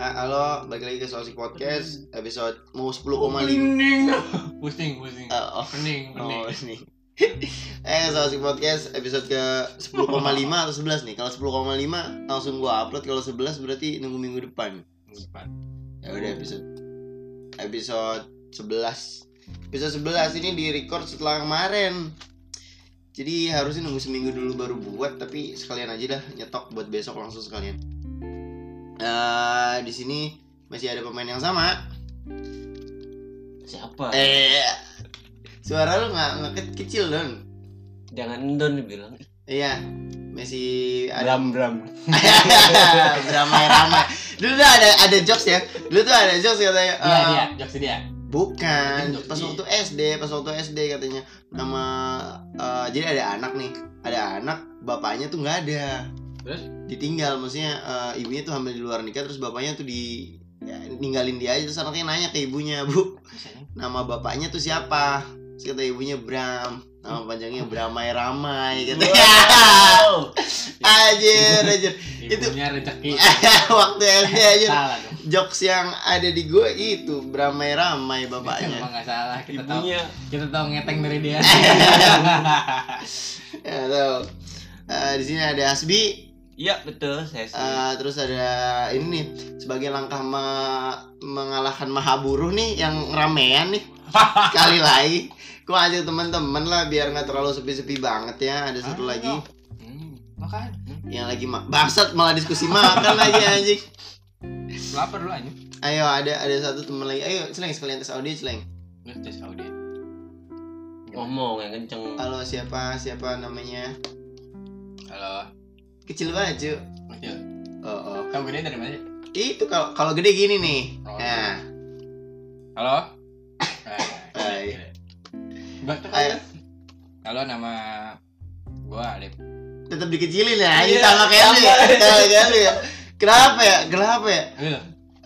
Ah, halo, balik lagi ke Sosik Podcast episode mau 10,5 Pening. Pusing, pusing. Ah, oh, Pening, oh, pening. ini. Eh, Sosik Podcast episode ke 10,5 atau 11 nih. Kalau 10,5 langsung gua upload. Kalau 11 berarti nunggu minggu depan. Empat. Ya udah episode Episode 11 Episode 11 ini di record setelah kemarin. Jadi harusnya nunggu seminggu dulu baru buat Tapi sekalian aja dah nyetok buat besok langsung sekalian Eh, di sini masih ada pemain yang sama Siapa? Eh, suara lu nggak nggak ke- kecil don. Jangan Don dibilang. Iya, masih ada Bram Bram. beramai-ramai. Dulu tuh ada ada jokes ya. Dulu tuh ada jokes katanya. Dia, eh, dia, jokes dia. Bukan, Jokes pas dia. waktu SD, pas waktu SD katanya nama eh, jadi ada anak nih, ada anak bapaknya tuh nggak ada. Terus? Ditinggal, maksudnya eh, ibunya tuh hamil di luar nikah, terus bapaknya tuh di ya, ninggalin dia aja terus anaknya nanya ke ibunya bu Misalnya. nama bapaknya tuh siapa terus kata ibunya Bram nama panjangnya Bramai Ramai gitu Wow. Anjir, anjir. Ibunya rezeki. Waktu SD aja jokes yang ada di gue itu Bramai Ramai Emang bapaknya. nggak salah. Kita tahu. Ibunya Kita tahu ngeteng dari dia. ya tahu. Eh, di sini ada Asbi, Iya betul saya sih. eh, terus ada ini nih sebagai langkah me- mengalahkan Mahaburu nih yang ramean nih. Sekali lagi, gua ajak teman-teman lah biar nggak terlalu sepi-sepi banget ya. Ada satu Ayo. lagi Hmm, makan. yang lagi ma- bangsat malah diskusi makan lagi anjing. Lapar dulu aja. Ayo ada ada satu teman lagi. Ayo celeng sekalian tes audio celeng. Tes audio. Ngomong yang kenceng. Halo siapa siapa namanya? Halo. Kecil banget cu. Kecil. Oh, oh. Kamu gede dari mana? Itu kalau kalau gede gini nih. Oh. Nah, Halo. Eh, Hai. ayo Halo nama gua Alif. tetap dikecilin ya. Ini Iya, sama kayak lu ya. ya. Kenapa ya? Kenapa ya? Gitu.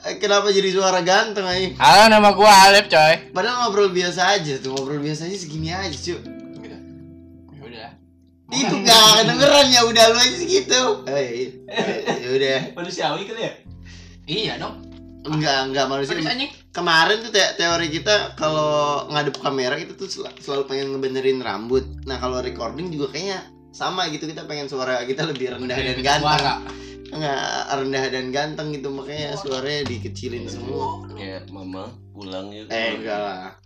Eh, Kenapa jadi suara ganteng aja? Halo nama gua Alif coy. Padahal ngobrol biasa aja tuh, ngobrol biasa aja segini aja, cu. Ya udah. Itu gak kedengeran ya udah lu aja segitu. Oh, iya, iya. Ya udah. Manusiawi kali ya? Iya dong. Enggak, enggak manusia. Kemarin tuh te- teori kita kalau ngadep kamera kita tuh sel- selalu pengen ngebenerin rambut. Nah, kalau recording juga kayaknya sama gitu kita pengen suara kita lebih rendah dan ganteng. Suara. Enggak rendah dan ganteng gitu makanya suaranya dikecilin semua. Kayak mama pulang gitu. Eh, enggak lah.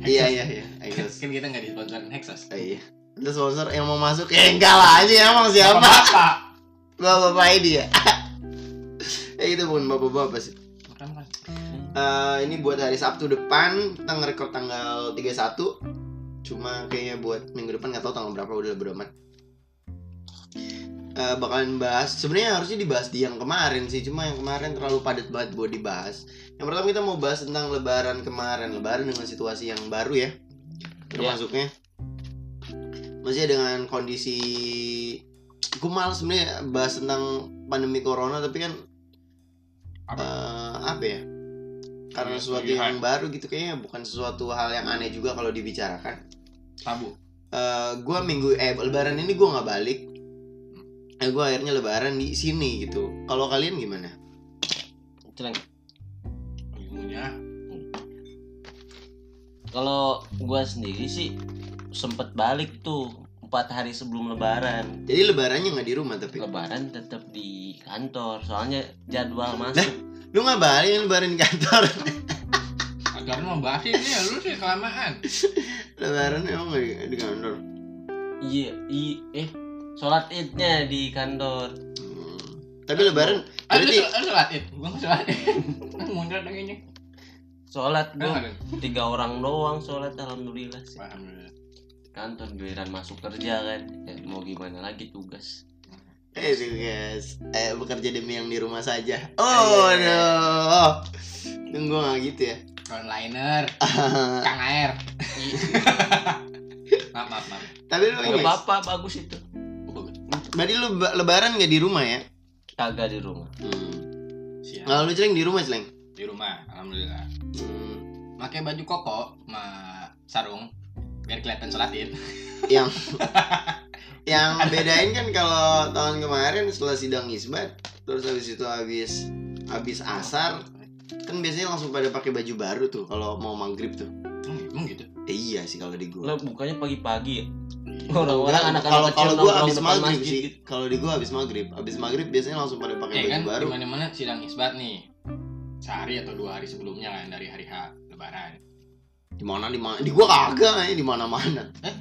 Iya, iya, iya. Kan, kita nggak disponsorin Hexos. Eh, iya. Ada sponsor yang mau masuk ya enggak lah aja emang siapa? Bapak. Bapak-bapak ini ya. eh itu bukan bapak-bapak sih. Bukan, bukan. Eh, ini buat hari Sabtu depan kita nge-record tanggal 31 cuma kayaknya buat minggu depan nggak tahu tanggal berapa udah bodo amat Eh, bakalan bahas sebenarnya harusnya dibahas di yang kemarin sih cuma yang kemarin terlalu padat banget buat dibahas yang pertama kita mau bahas tentang lebaran kemarin lebaran dengan situasi yang baru ya termasuknya masih dengan kondisi gue malas sebenarnya bahas tentang pandemi corona tapi kan Apa? eh, apa ya karena Iya, sesuatu iya. yang baru gitu kayaknya bukan sesuatu hal yang aneh juga kalau dibicarakan Tabu. eh gue minggu eh lebaran ini gue nggak balik eh gue akhirnya lebaran di sini gitu kalau kalian gimana Celeng. Ilmunya. Kalau gua sendiri sih sempet balik tuh empat hari sebelum lebaran. jadi lebarannya nggak di rumah tapi Lebaran tetap di kantor soalnya jadwal masuk. lu nggak balik lebaran di kantor Agar mau bahas ini ya lu sih kelamaan. lebaran emang nggak di, di kantor Iya, i eh sholat idnya di kantor. Hmm. tapi lebaran Ah, lu berarti sholat- id. Gua nggak sholat id. Mundur dong ini. Sholat gua tiga orang doang sholat alhamdulillah sih. Alhamdulillah. Kantor giliran masuk kerja kan. Ya, mau gimana lagi tugas. eh tuh, guys eh bekerja demi yang di rumah saja oh no tunggu nggak gitu ya Frontliner, Kang Air. maaf, maaf, maaf. tapi lu Gak ini apa-apa bagus itu. Bagus. berarti lu ba- lebaran nggak di rumah ya Kagak di rumah. hmm. Siap. Kalau lu celeng di rumah celeng Di rumah, alhamdulillah. hmm. Pakai baju koko sama sarung biar kelihatan sholat id. yang yang bedain kan kalau tahun kemarin setelah sidang isbat terus habis itu habis abis asar kan biasanya langsung pada pakai baju baru tuh kalau mau maghrib tuh Emang, emang gitu eh, iya sih kalau di gua Lah bukanya pagi-pagi ya. Iya. Orang-orang Enggak, anak-anak kalau kalau gua nongkrong abis depan maghrib sih gitu. kalau di gua abis maghrib abis maghrib biasanya langsung pada pakai Eh baju kan baru di mana-mana sidang isbat nih. Sehari atau dua hari sebelumnya kan dari hari H lebaran. Di mana di mana di gua kagak ya di mana mana Eh?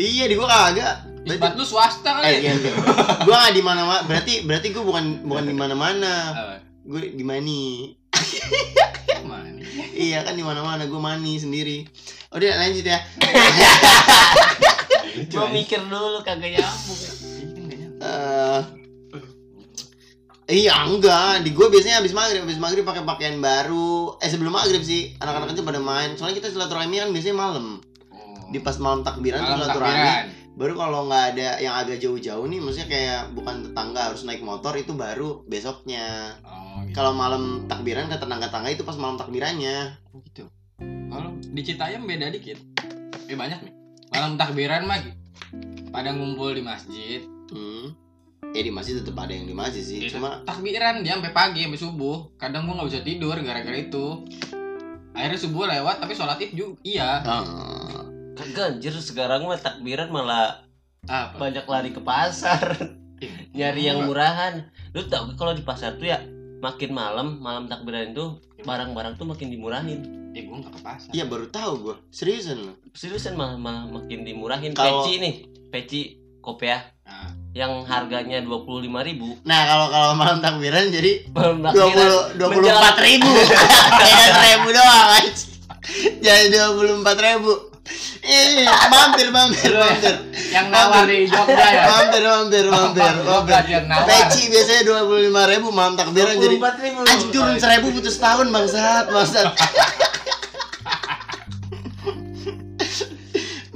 iya di gua kagak Isbat lu swasta kan? eh iya, iya. gua nggak di mana mana berarti berarti gua bukan bukan di mana mana gua di mani Mana nih? iya kan di mana mana gua mani sendiri udah lanjut ya Gua mikir dulu kagak nyambung. Eh, iya enggak di gue biasanya habis maghrib habis maghrib pakai pakaian baru eh sebelum maghrib sih anak-anak itu pada main soalnya kita silaturahmi kan biasanya malam Oh. di pas malam takbiran Malam silaturahmi takbiran. baru kalau nggak ada yang agak jauh-jauh nih maksudnya kayak bukan tetangga harus naik motor itu baru besoknya Oh, gitu. kalau malam takbiran ke tetangga-tetangga itu pas malam takbirannya Oh, gitu. Kalau di Citayam beda dikit. Eh banyak nih. Malam takbiran mah pada ngumpul di masjid. hmm. Eh di masjid tetap ada yang di masjid sih Iya, cuma takbiran dia sampai pagi sampai subuh. Kadang gua nggak bisa tidur gara-gara itu. Akhirnya subuh lewat tapi sholat id juga iya. ah, Kagak anjir sekarang mah takbiran malah Apa? banyak lari ke pasar nyari yang murahan. Lu tau gak kalau di pasar tuh ya makin malam malam takbiran itu barang-barang tuh makin dimurahin. Eh gua nggak ke pasar. iya baru tahu gue seriusan Seriusan malah, malah makin dimurahin. Kalau- Peci nih, peci kopiah Nah, yang harganya dua puluh lima ribu. nah kalau kalau malam takbiran jadi dua puluh dua puluh empat ribu. Beda seribu doang guys jadi dua puluh empat ribu. Eh mampir mampir ya? mampir. yang nawar di Jogja ya. mampir mampir mampir mampir. peci biasanya dua puluh lima ribu malam takbiran jadi 24.000. anjing turun seribu putus tahun bangsat bangsat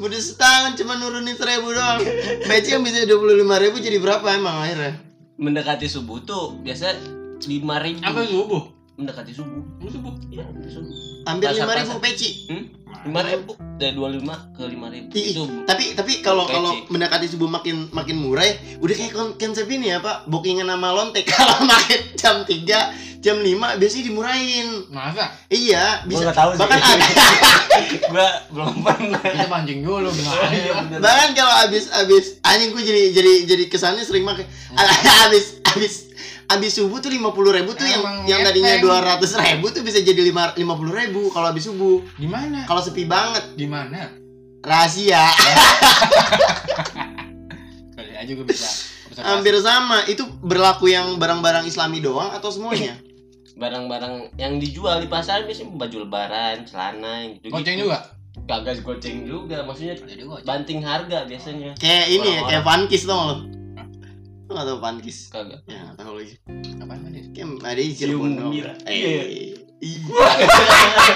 putus tahun cuma nurunin seribu doang peci yang bisa dua puluh lima ribu jadi berapa emang akhirnya Mendekati subuh tuh biasa lima ribu. Sampai subuh. Mendekati subuh. Sampai subuh. Iya, subuh. hampir Pasar- lima ribu peci Hmm? Lima ribu dari dua lima ke lima ribu. Ih, Itu tapi tapi kalau kalau mendekati subuh makin makin murah ya, udah kayak kon- konsep ini ya pak bookingan nama lontek kalau makin jam 3 jam 5 biasanya dimurahin Masa? iya Gua bisa nggak tahu sih. bahkan ada gua belum pernah. Kita pancing dulu gimana? bahkan kalau abis abis anjing gue jadi jadi jadi kesannya sering pakai abis abis abis subuh tuh lima puluh ribu tuh yang Emang yang tadinya dua ratus ribu tuh bisa jadi lima lima puluh ribu kalau abis subuh Di mana? kalau sepi banget Di mana? rahasia Kali aja gue bisa. bisa hampir sama itu berlaku yang barang-barang islami doang atau semuanya Barang-barang yang dijual di pasar biasanya baju lebaran, celana yang gitu. Goceng juga. Kagak goceng juga, maksudnya banting harga biasanya. Kayak ini ya, kayak. Vankis tau lo Lo gak tau Vankis? Kagak. Ya gak tau lagi Apaan tadi? Kayak ada di Cium Cirebon dong. Eh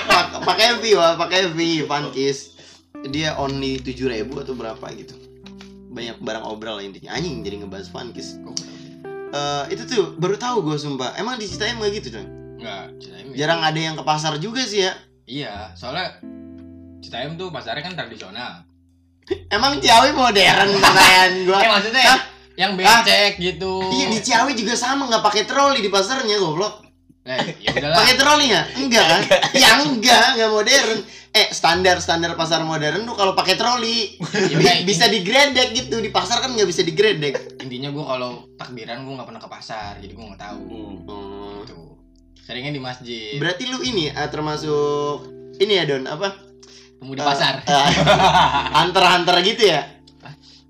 Pak- Pakai V wah, pakai V Vankis Dia only 7000 atau berapa gitu Banyak barang obral lah intinya Anjing jadi ngebahas gue tahu? Eh, Itu tuh baru tahu gue sumpah Emang di Citayam gak gitu dong? Enggak. Jarang ada yang ke pasar juga sih ya Iya, soalnya Citayam tuh pasarnya kan tradisional. Emang Ciawi modern pertanyaan gue Eh maksudnya Hah? Yang becek gitu. Iya di Ciawi juga sama nggak pakai troli di pasarnya goblok Eh, ya udahlah. Pakai troli nggak? Enggak kan? ya enggak, enggak modern. Eh standar standar pasar modern tuh kalau pakai troli Ya bisa digredek gitu di pasar kan nggak bisa digredek. intinya gue kalau takbiran gue nggak pernah ke pasar, jadi gue nggak tahu. Hmm. Oh. Gitu. Seringnya di masjid. Berarti lu ini ah, termasuk ini ya Don apa? Temu di pasar. hunter hunter gitu ya?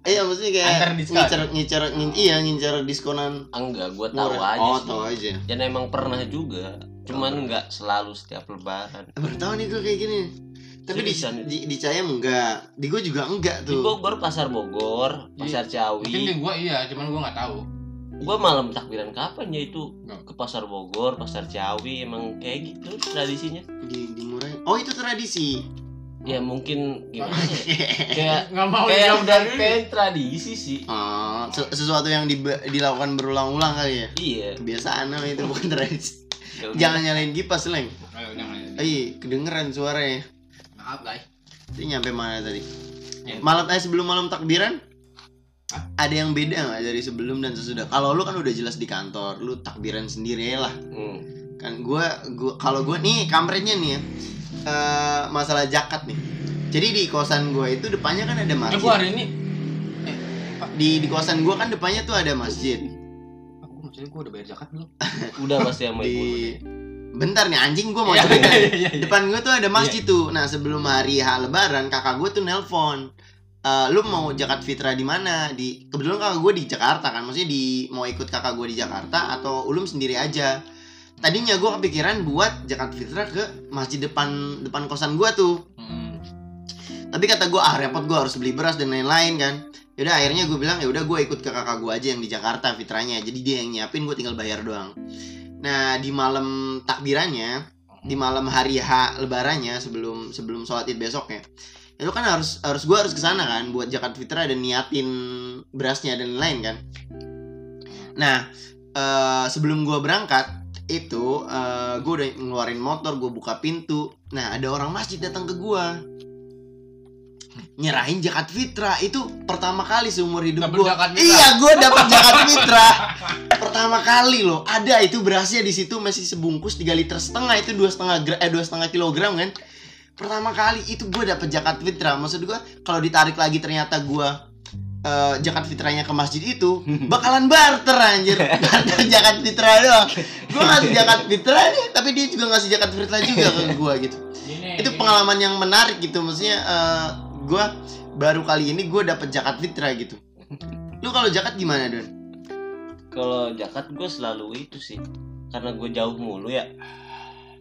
Iya maksudnya kayak Hunter diskon. ngincer ngincer ngin- iya ngincer diskonan Enggak, gua tahu murah. aja Oh sih. tahu aja. Dan emang pernah juga. Cuman nggak selalu setiap lebaran. Baru tahu nih gue kayak gini. Tapi di Seriusan? di, di Cayam enggak, di gue juga enggak Di tuh. Bogor, Pasar Bogor, Pasar Mungkin di Ciawi. gue iya, cuman gue nggak tahu. Gua malam takbiran kapan ya itu? Ke Pasar Bogor, Pasar Ciawi emang kayak gitu tradisinya. Di, dimurahin. Oh itu tradisi. Ya mungkin gimana ya? Kayak Nggak mau kayak udah kayak tradisi sih. Oh, se- sesuatu yang dilakukan berulang-ulang kali ya. Iya. Kebiasaan namanya itu bukan tradisi. Jangan nyalain kipas, Leng. Ih, kedengeran suaranya. Maaf guys. Itu nyampe mana tadi? Ya. Malam eh sebelum malam takbiran? ada yang beda nggak dari sebelum dan sesudah kalau lu kan udah jelas di kantor lu takbiran sendiri lah Hmm. kan gua gua kalau gua nih kampretnya nih ya eh, masalah zakat nih. Jadi di kosan gua itu depannya kan ada Eh, masjid. gua hari ini. Di di kosan gua kan depannya tuh ada masjid. Aku maksudnya gua udah bayar zakat belum? Udah pasti sama ibu. di bentar nih anjing gua mau Iya, cerita iya, iya, depan gua tuh ada masjid tuh. Nah sebelum hari H lebaran kakak gua tuh nelpon Eh, lu mau zakat fitrah di mana? Di kebetulan kakak gue di Jakarta kan. Maksudnya di mau ikut kakak gue di Jakarta atau ulum sendiri aja tadinya gue kepikiran buat zakat fitrah ke masjid depan depan kosan gue tuh. Hmm. tapi kata gue ah repot gue harus beli beras dan lain-lain kan. Yaudah akhirnya gue bilang ya udah gue ikut ke kakak gue aja yang di Jakarta fitranya jadi dia yang nyiapin gue tinggal bayar doang. Nah di malam takbirannya di malam hari H lebarannya sebelum sebelum sholat id besoknya itu kan harus harus gue harus ke sana kan buat zakat fitrah dan niatin berasnya dan lain-lain kan. Nah eh, sebelum gue berangkat itu gue udah ngeluarin motor gue buka pintu. Nah ada orang masjid datang ke gue nyerahin zakat fitrah itu pertama kali seumur hidup gue iya gue dapat zakat fitrah pertama kali loh. Ada itu berasnya di situ masih sebungkus 3 liter setengah. Itu dua setengah eh dua setengah kilogram kan? Pertama kali itu gue dapet zakat fitrah maksud gue kalau ditarik lagi ternyata gue eh, zakat fitrahnya ke masjid itu bakalan barter anjir barter zakat fitrah doang gue ngasih zakat fitrah nih tapi dia juga ngasih zakat fitrah juga ke gue gitu Gini, itu gini. pengalaman yang menarik gitu maksudnya eh, gue baru kali ini gue dapet zakat fitrah gitu lu kalau zakat gimana don Kalau zakat gue selalu itu sih. Karena gue jauh mulu ya.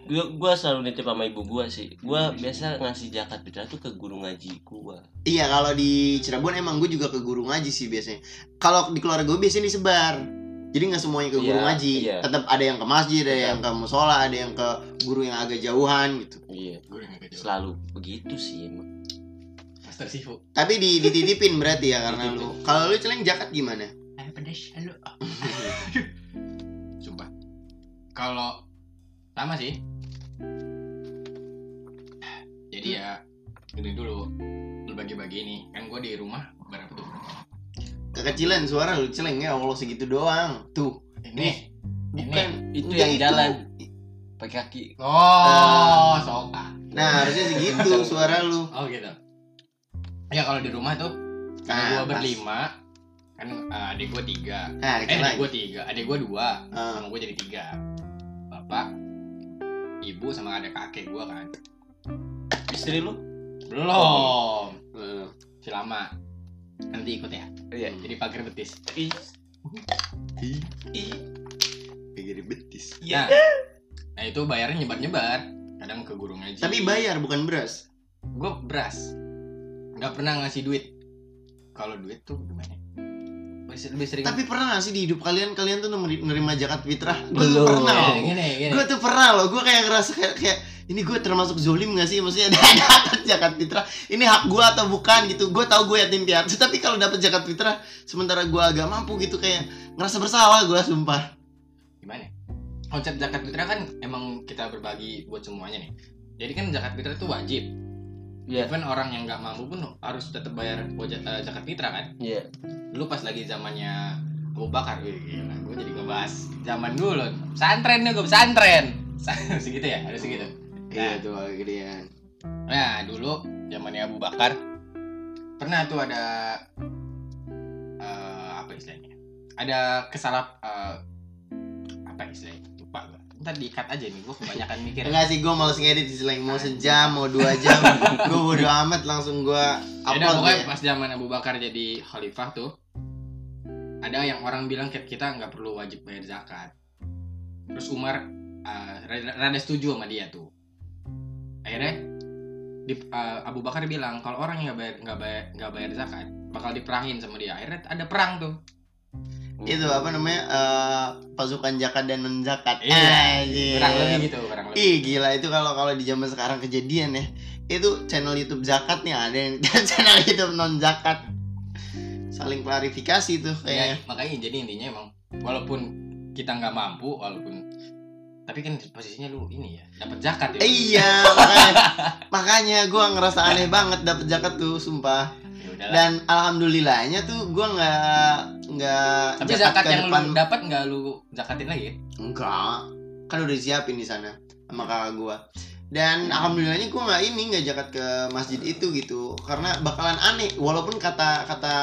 Gue gue selalu nitip sama ibu gue sih. Gue biasa ngasih zakat fitrah tuh ke guru ngaji gue. Iya kalau di Cirebon emang gue juga ke guru ngaji sih biasanya. Kalau di keluarga gue biasanya disebar. Jadi nggak semuanya ke guru Iya, ngaji. iya. Tetap ada yang ke masjid, ada yang ke musola, ada yang ke guru yang agak jauhan gitu. Iya. Selalu begitu sih emang. Master Sifu. Tapi di dititipin berarti ya karena lu. Kalau lu celeng zakat gimana? Ayo pedes, halo. Sumpah. Kalau sama sih. Jadi ya ini dulu. Lu bagi-bagi nih. Kan gue di rumah berapa tuh? Kekecilan suara lu celeng ya Allah segitu doang. Tuh. ini Bukan Itu Enggak, yang itu. jalan. pakai kaki. oh soka Nah harusnya segitu suara lu. oh gitu. Ya kalau di rumah tuh Nah, gue berlima kan eh, adik gue tiga. Nah, eh adik gue tiga adik gue dua Ah, sama gue jadi tiga. Bapak ibu sama ada kakek gue kan Istri lu? belum eh, si lama nanti ikut ya Iya. jadi pagar betis Ih. ih, Ih. kayak gini betis. nah, nah itu bayarnya nyebar nyebar kadang ke guru ngaji Tapi bayar bukan beras. gue beras nggak pernah ngasih duit kalau duit tuh gimana lebih, lebih sering Tapi pernah gak sih di hidup kalian kalian tuh neri- nerima zakat fitrah? Gue Belum. pernah. Loh. gini gini gue tuh pernah loh gue kayak ngerasa kayak, kayak ini gue termasuk zolim gak sih maksudnya dapat zakat fitrah ini hak gue atau bukan gitu gue tahu gue yatim piatu tapi kalau dapat zakat fitrah sementara gue agak mampu gitu kayak ngerasa bersalah gue sumpah gimana ya? konsep zakat fitrah kan emang kita berbagi buat semuanya nih jadi kan zakat fitrah itu wajib Iya. even orang yang nggak mampu pun harus tetap bayar wajib, eh, zakat fitrah kan? Iya. dulu pas lagi zamannya Abu Bakar wih, gila gue jadi ngebahas zaman dulu pesantren nih gue pesantren. Segitu ya harus segitu. Iya tuh agak gedean nah dulu zamannya Abu Bakar pernah tuh ada eh, apa istilahnya? Ada kesalah eh, apa istilahnya? gue ntar diikat aja nih gue kebanyakan mikir enggak sih gue males ngedit di selain mau sejam mau dua jam gue bodo amat langsung gue Ada upload pokoknya ya. pas zaman Abu Bakar jadi khalifah tuh ada yang orang bilang kayak kita nggak perlu wajib bayar zakat. Terus Umar uh, rada, rada setuju sama dia tuh. Akhirnya di, uh, Abu Bakar bilang kalau orang yang nggak bayar nggak bayar nggak bayar zakat bakal diperangin sama dia. Akhirnya ada perang tuh. Itu apa namanya eh, pasukan zakat dan non zakat Iya, Anjir. Kurang lebih gitu, kurang lebih. Ih gila itu kalau kalau di zaman sekarang kejadian ya. Itu channel YouTube zakat nih ada yang channel YouTube non zakat saling klarifikasi tuh Ya, kayak makanya jadi intinya emang walaupun kita nggak mampu walaupun tapi kan posisinya lu ini ya dapat zakat ya. iya makanya makanya gue ngerasa aneh banget dapet zakat tuh sumpah. Ya udahlah. dan alhamdulillahnya tuh gue nggak nggak Tapi zakat yang lu dapat nggak lu zakatin lagi? enggak kan udah disiapin di sana sama kakak gue dan alhamdulillahnya gue nggak ini nggak zakat ke masjid itu gitu karena bakalan aneh walaupun kata kata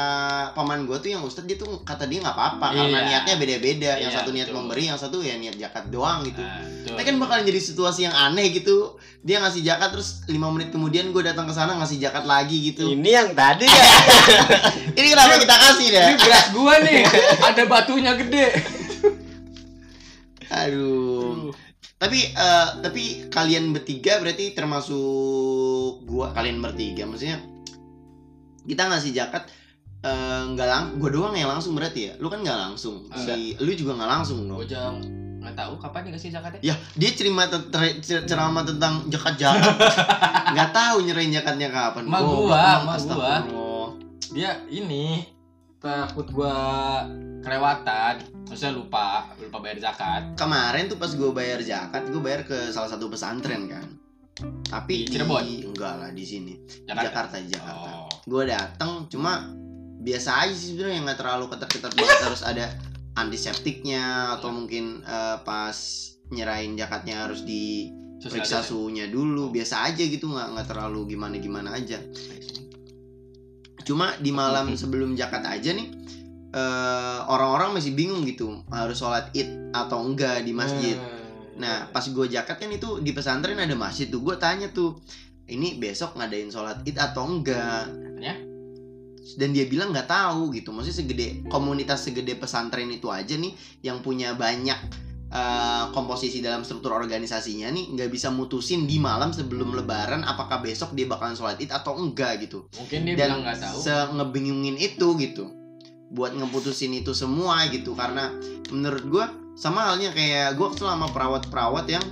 paman gue tuh yang ustadz dia tuh kata dia nggak apa-apa karena Iya. niatnya beda-beda yang Iya, satu niat betul. memberi yang satu ya niat zakat doang gitu betul. tapi kan bakalan jadi situasi yang aneh gitu dia ngasih zakat terus lima menit kemudian gue datang ke sana ngasih zakat lagi gitu Ini yang tadi ya. ini kenapa kita kasih dah Ini beras gua nih, ada batunya gede. aduh tapi eh, tapi kalian bertiga berarti termasuk gua kalian bertiga. Maksudnya kita ngasih zakat eh, nggak lang gua doang yang langsung berarti ya? Lu kan nggak langsung. Si lu juga nggak langsung dong. Gua jangan nggak tahu kapan dikasih zakatnya. ya dia cerima te- ter- cer- ceramah tentang zakat zakat nggak tahu nyerahin zakatnya kapan. Ma gua, emang, ma gua. Dia ini takut gua kelewatan, maksudnya lupa, lupa bayar zakat. kemarin tuh pas gue bayar zakat gue bayar ke salah satu pesantren kan tapi Di Cirebon? enggak lah di sini Jakarta. Jakarta Jakarta Oh. gue datang cuma biasa aja sih sebenarnya nggak terlalu ketat-ketat banget harus ada antiseptiknya atau mungkin eh, pas nyerahin jakatnya harus diperiksa Sosialisasi. suhunya dulu biasa aja gitu nggak nggak terlalu gimana gimana aja cuma di malam sebelum jakat aja nih eh, orang-orang masih bingung gitu harus sholat id atau enggak di masjid Hmm. Nah, pas gue jakat kan itu di pesantren ada masjid tuh. Gue tanya tuh, ini besok ngadain sholat id atau enggak? Katanya? Dan dia bilang nggak tahu gitu. Maksudnya segede komunitas segede pesantren itu aja nih yang punya banyak eh, komposisi dalam struktur organisasinya nih nggak bisa mutusin di malam sebelum lebaran apakah besok dia bakalan sholat id atau enggak gitu. Mungkin dia Dan nggak tahu. se ngebingungin itu gitu buat ngeputusin itu semua gitu karena menurut gua sama halnya kayak gua kesel sama perawat-perawat yang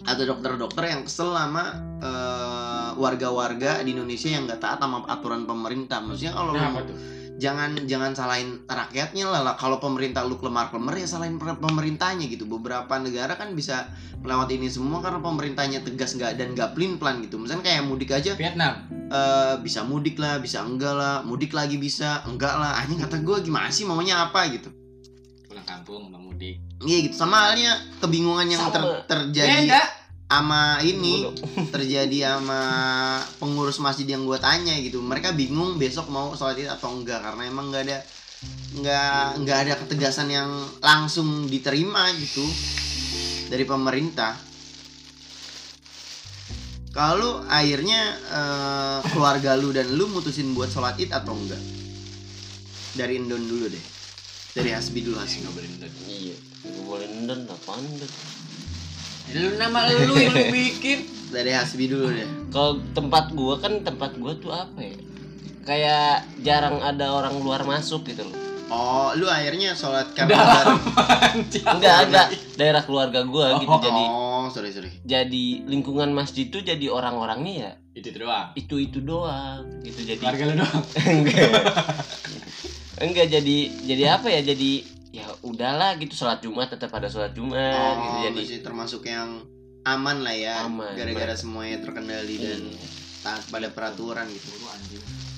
atau dokter-dokter yang kesel sama eh, warga-warga di Indonesia yang nggak taat sama aturan pemerintah maksudnya kalau Nah? Jangan jangan salahin rakyatnya lah, lah. kalau pemerintah lu kelemar kelemar ya salahin pemerintahnya gitu beberapa negara kan bisa melewati ini semua karena pemerintahnya tegas nggak dan nggak plin plan gitu misalnya kayak mudik aja Vietnam. eh bisa mudik lah, bisa enggak lah, mudik lagi bisa, enggak lah. Anjing kata gue gimana sih maunya apa gitu. Pulang kampung, mau mudik. Iya gitu. Sama halnya kebingungan yang ter- terjadi Beda. Sama ini, terjadi sama pengurus masjid yang gue tanya gitu. Mereka bingung besok mau sholat id atau enggak karena emang nggak ada nggak nggak ada ketegasan yang langsung diterima gitu dari pemerintah. Kalau akhirnya eh, keluarga lu dan lu mutusin buat sholat id atau enggak? Dari Indon dulu deh. Dari Hasbi dulu Hasbi. Nggak boleh nendon. Iya. Gak boleh nendon apaan nendon. Lu nama lu yang lu bikin. Dari Hasbi dulu deh. Kalau tempat gua kan tempat gua tuh apa ya? Kayak jarang ada orang luar masuk gitu loh. Oh, lu akhirnya sholat karena Dalam. Enggak ada daerah keluarga gua gitu Oh, jadi Oh, sorry sorry. jadi lingkungan masjid tuh jadi orang-orangnya ya Itu itu doang. itu itu doang gitu jadi Keluarga lu doang. enggak enggak jadi jadi apa ya jadi ya udahlah gitu sholat jumat tetap ada sholat jumat gitu Oh, jadi masih termasuk yang aman lah ya. Aman. Gara-gara semuanya terkendali dan Iya, taat pada peraturan gitu.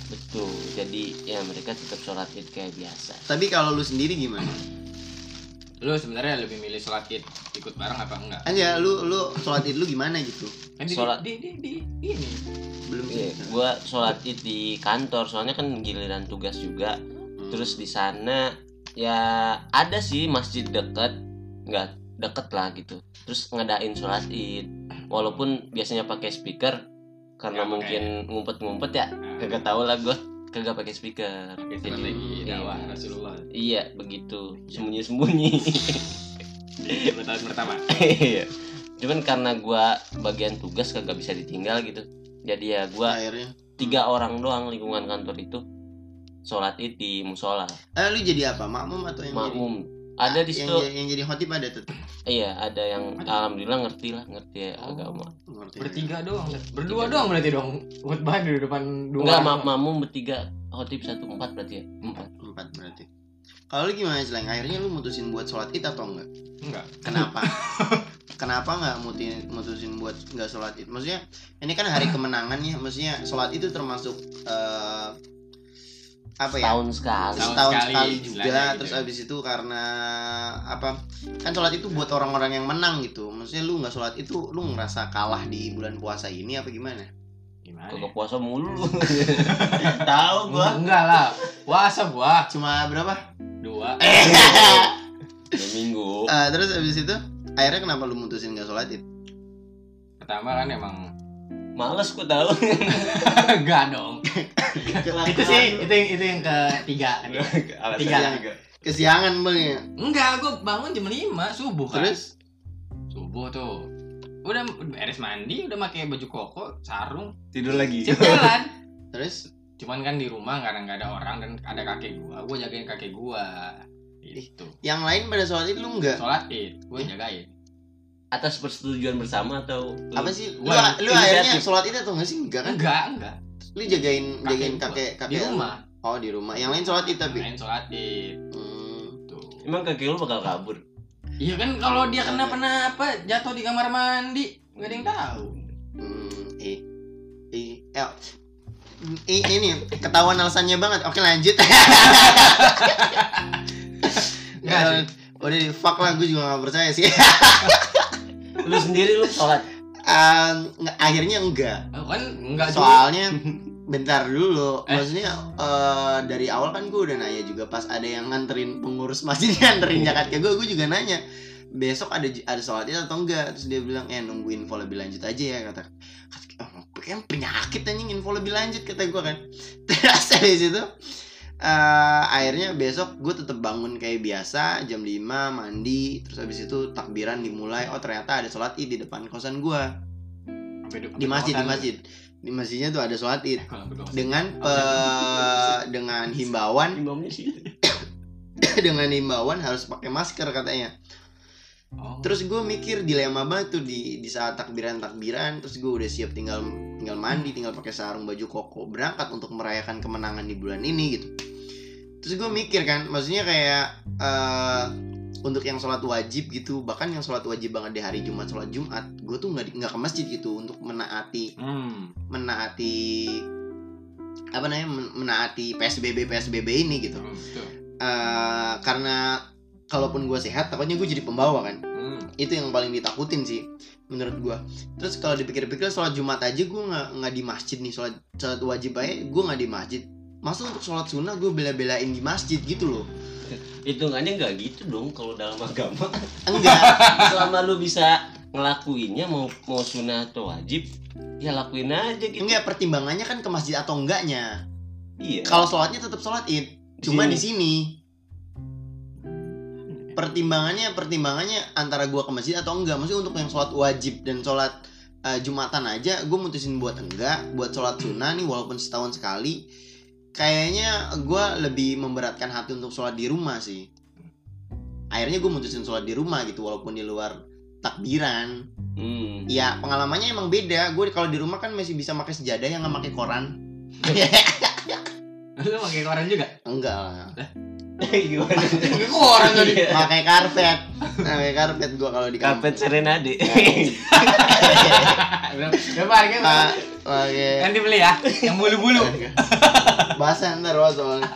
betul jadi ya mereka tetap sholat id kayak biasa Tapi kalau lu sendiri gimana? Lu sebenarnya lebih milih sholat id ikut bareng apa enggak? Enggak, lu lu sholat id lu gimana gitu? Kan di, Sholat- di, di, di, ini. Belum sih. gua sholat id di kantor soalnya kan giliran tugas juga Hmm. terus di sana ya ada sih masjid deket. Nggak deket lah gitu. Terus ngadain sholat id. Walaupun biasanya pakai speaker karena Ya, mungkin ngumpet-ngumpet ya kagak tahu lah gua. Kagak pakai speaker. Oke, jadi iya. Rasulullah. iya begitu. Sembunyi-sembunyi. 10 tahun pertama. Iya. cuman karena gua bagian tugas kagak bisa ditinggal gitu. Jadi ya akhirnya. tiga orang doang lingkungan kantor itu sholat id di musola Eh lu jadi apa? Makmum atau yang makmum jadi? ada di yang, situ ja- yang jadi khotib ada tetap. iya ada yang alhamdulillah ngerti lah ngerti ya Oh. agama Ngerti. Bertiga doang. Berdua doang berarti dong. Khutbah di depan dua. enggak orang. ma makmum bertiga khotib satu empat berarti ya empat Empat berarti. Kalau lu gimana selain akhirnya lu mutusin buat sholat id atau enggak? Enggak. Kenapa? Kenapa nggak mutusin mutusin buat nggak sholat id? Maksudnya ini kan hari kemenangan ya. Maksudnya sholat itu termasuk eh, apa ya Tahun sekali. Setahun setahun sekali, sekali, juga gitu terus ya. abis itu karena apa kan sholat itu buat orang-orang yang menang gitu maksudnya lu nggak sholat itu lu ngerasa kalah di bulan puasa ini apa gimana Gimana? Kagak puasa mulu. lu. Tahu gua. Enggak lah. Puasa gua cuma berapa dua. Dua minggu. Eh, terus abis itu akhirnya kenapa lu mutusin nggak sholat itu Pertama kan emang Males gua tahu. enggak dong. itu sih itu yang itu yang ketiga. Alasan Tiga. juga. kesiangan bang ya Enggak, gua bangun jam 5 subuh kan. terus Subuh tuh. Udah beres mandi, udah pakai baju koko, sarung, Tidur lagi. siap jalan. terus Cuman kan di rumah karena nggak ada orang dan ada kakek gua, gua jagain kakek gua. Itu. yang lain pada sholat itu lu nggak Sholat id, gua jagain. Atas persetujuan bersama atau apa sih lu, Gua lu akhirnya sholat itu atau nggak sih enggak kan Enggak, enggak. lu jagain Kakek jagain gua. kakek kakek Di rumah. oh di rumah yang lain sholat itu tapi Main sholat id. Hmm. Tuh. Emang kaki lu bakal kabur? Iya kan kalau dia kenapa-napa jatuh di kamar mandi, nggak ada yang tahu. Hmm, eh, eh, eh, eh, ini ketahuan alasannya banget. Oke lanjut. Nggak. Udah di fuck lah, gue juga gak percaya sih. Lu sendiri lu sholat. Nggak- akhirnya enggak. Oh, kan enggak juga. Soalnya bentar dulu. Maksudnya eh, dari awal kan gue udah nanya juga pas ada yang nganterin pengurus masjid nganterin zakat ke gue, gue juga nanya besok ada ada sholat id atau enggak terus dia bilang eh nunggu info lebih lanjut aja ya kata kata oh, kan penyakit anjing info lebih lanjut kata gue kan terus dari situ eh, akhirnya besok gue tetap bangun kayak biasa jam 5 mandi terus habis itu takbiran dimulai. Oh ternyata ada sholat id di depan kosan gue di masjid di masjid. Di masjidnya tuh ada sholat id. Kosan. dengan pe- dengan himbauan. Dengan himbauan harus pakai masker katanya. Oh. terus gue mikir dilema banget tuh di di saat takbiran takbiran terus gue udah siap tinggal tinggal mandi tinggal pakai sarung baju koko berangkat untuk merayakan kemenangan di bulan ini gitu terus gue mikir kan maksudnya kayak eh untuk yang sholat wajib gitu bahkan yang sholat wajib banget di hari Jumat sholat Jumat gue tuh nggak nggak ke masjid gitu untuk menaati Hmm. menaati apa namanya men- menaati psbb psbb ini gitu Hmm, betul. Eh, karena kalaupun gue sehat takutnya gue jadi pembawa kan Hmm. itu yang paling ditakutin sih menurut gue terus kalau dipikir-pikir sholat jumat aja gue nggak nggak di masjid nih sholat sholat wajib aja gue nggak di masjid masa untuk sholat sunnah gue bela-belain di masjid gitu loh? Hitungannya nggak gitu dong kalau dalam agama. enggak. Selama lu bisa ngelakuinnya mau mau sunah atau wajib, ya lakuin aja gitu. enggak pertimbangannya kan ke masjid atau enggaknya. Iya. kalau sholatnya tetap sholat id. Cuma di sini. pertimbangannya pertimbangannya antara gua ke masjid atau enggak. Maksudnya untuk yang sholat wajib dan sholat eh, jumatan aja gue mutusin buat enggak buat sholat sunnah nih walaupun setahun sekali kayaknya gua lebih memberatkan hati untuk sholat di rumah sih akhirnya gue mutusin sholat di rumah gitu walaupun di luar takbiran Hmm. ya pengalamannya emang beda gue kalau di rumah kan masih bisa pakai sejadah yang nggak pakai koran Lu pakai koran juga? enggak lah Gimana? Pakai koran tadi. pakai karpet pakai karpet gue kalau di kampung. Karpet serenade. Udah, udah pakai Pakai Nanti beli ya, yang bulu-bulu. bahasa ntar wah soalnya.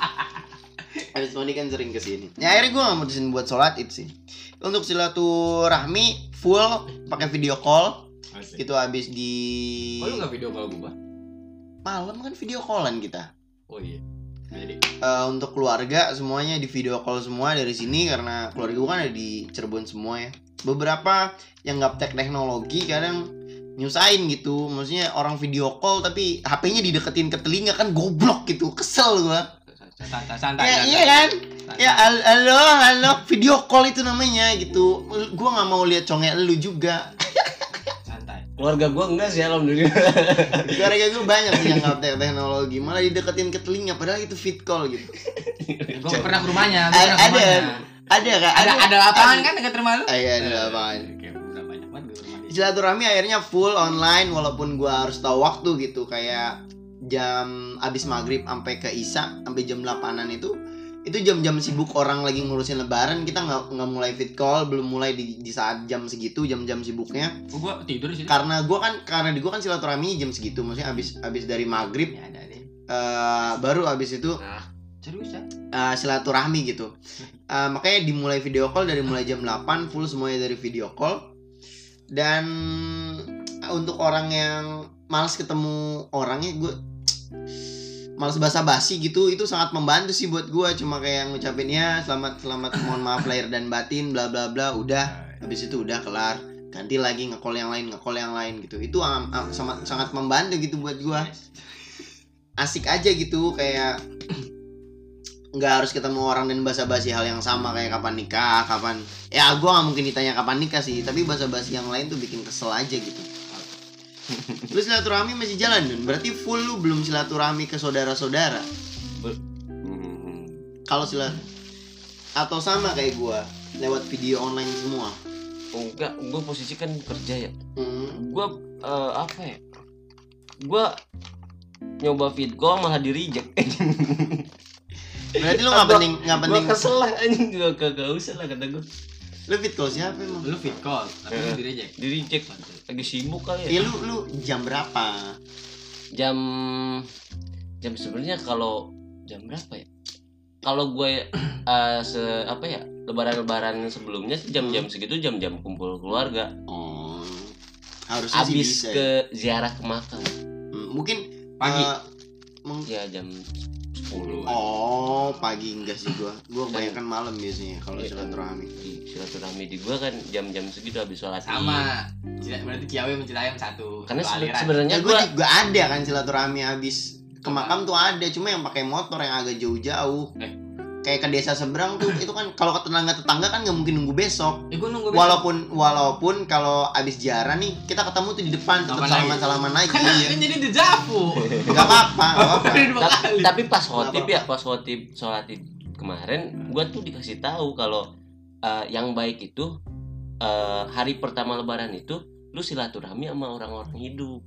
Habis mandi kan sering ke sini. Ya akhirnya gue gak mutusin buat sholat itu sih. Untuk silaturahmi full pakai video call. Itu habis di Oh, lu nggak video call gua? Malam kan video callan kita. Oh iya. Jadi. Eh, Untuk keluarga semuanya di video call semua dari sini Karena keluarga gue kan ada di Cirebon semua ya. Beberapa yang gaptek teknologi kadang nyusahin gitu Maksudnya orang video call tapi HP-nya dideketin ke telinga kan goblok gitu Kesel gue Santai, santai. Ya santai. iya kan Santai. Ya hal- halo halo video call itu namanya gitu. Gua nggak mau lihat congek lu juga. Santai. Keluarga gua enggak sih alhamdulillah. Gara-gara gue banyak sih yang nggak te- teknologi malah dideketin ke telinga padahal itu fit call gitu. Gua pernah ke rumahnya. gua Ada- pernah ke ada. rumahnya. Ada kan? Ada ada lapangan kan dekat rumah lu? Ah, Iya ada lapangan. Silaturahmi akhirnya full online walaupun gua harus tahu waktu gitu kayak jam abis maghrib sampai ke isya sampai jam 8an itu itu jam-jam sibuk orang lagi ngurusin lebaran kita nggak nggak mulai fit call belum mulai di, di saat jam segitu jam-jam sibuknya Oh, gua tidur situ. karena gua kan karena di gua kan silaturahmi jam segitu maksudnya abis abis dari maghrib Ya ada deh. eh, baru abis itu Nah, eh, silaturahmi gitu. Eh, makanya dimulai video call dari mulai jam 8 full semuanya dari video call. Dan eh, untuk orang yang males ketemu orangnya gue males basa-basi gitu itu sangat membantu sih buat gue cuma kayak ngucapin ya selamat selamat mohon maaf lahir dan batin bla bla bla udah. Habis itu udah kelar. Ganti lagi ngekol yang lain ngekol yang lain gitu. Itu am- am- sangat sangat membantu gitu buat gue asik aja gitu kayak nggak harus ketemu orang dan basa-basi hal yang sama kayak kapan nikah kapan ya gue nggak mungkin ditanya kapan nikah sih tapi basa-basi yang lain tuh bikin kesel aja gitu. Lu silaturahmi masih jalan Dun? Berarti full lu belum silaturahmi ke saudara-saudara? Kalau silat atau sama kayak gue lewat video online semua? Enggak. Gue posisi kan kerja ya. Hmm. gue apa ya? Gue nyoba fit call malah di reject berarti lu nggak Gua- penting nggak penting kesel lah anjing. Gue kagak usah lah kata gue lu fit call siapa emang? Lu fit call, tapi lu Eh. di reject. di reject lagi sibuk kali ya. Ya lu lu jam berapa? Jam jam sebenarnya kalau jam berapa ya? Kalau gue eh, se apa ya? Lebaran-lebaran sebelumnya sih jam-jam segitu jam-jam kumpul keluarga. Oh. Harusnya sih habis ya. ke ziarah ke makam. Hmm, mungkin Pagi. mung- ya jam 10 oh pagi enggak sih gua gua kebanyakan malam biasanya kalau Iya. silaturahmi silaturahmi di gua kan jam-jam segitu habis sholat. Sama. Cila- Berarti Ciawi sama Cilayam satu. karena sebenarnya ya gua gua juga ada kan silaturahmi habis ke makam tuh ada cuma yang pakai motor yang agak jauh-jauh Eh. Kayak ke desa seberang tuh itu kan kalau ke tetangga tetangga kan nggak mungkin nunggu besok. Gua nunggu besok. walaupun walaupun kalau abis jarah nih kita ketemu tuh di depan tetap Salaman salaman salaman lagi kan iya kan jadi dejavu. nggak apa-apa tapi pas khotib ya pas khotib sholat kemarin gua tuh dikasih tahu kalau eh, yang baik itu eh, hari pertama lebaran itu lu silaturahmi sama orang-orang hidup.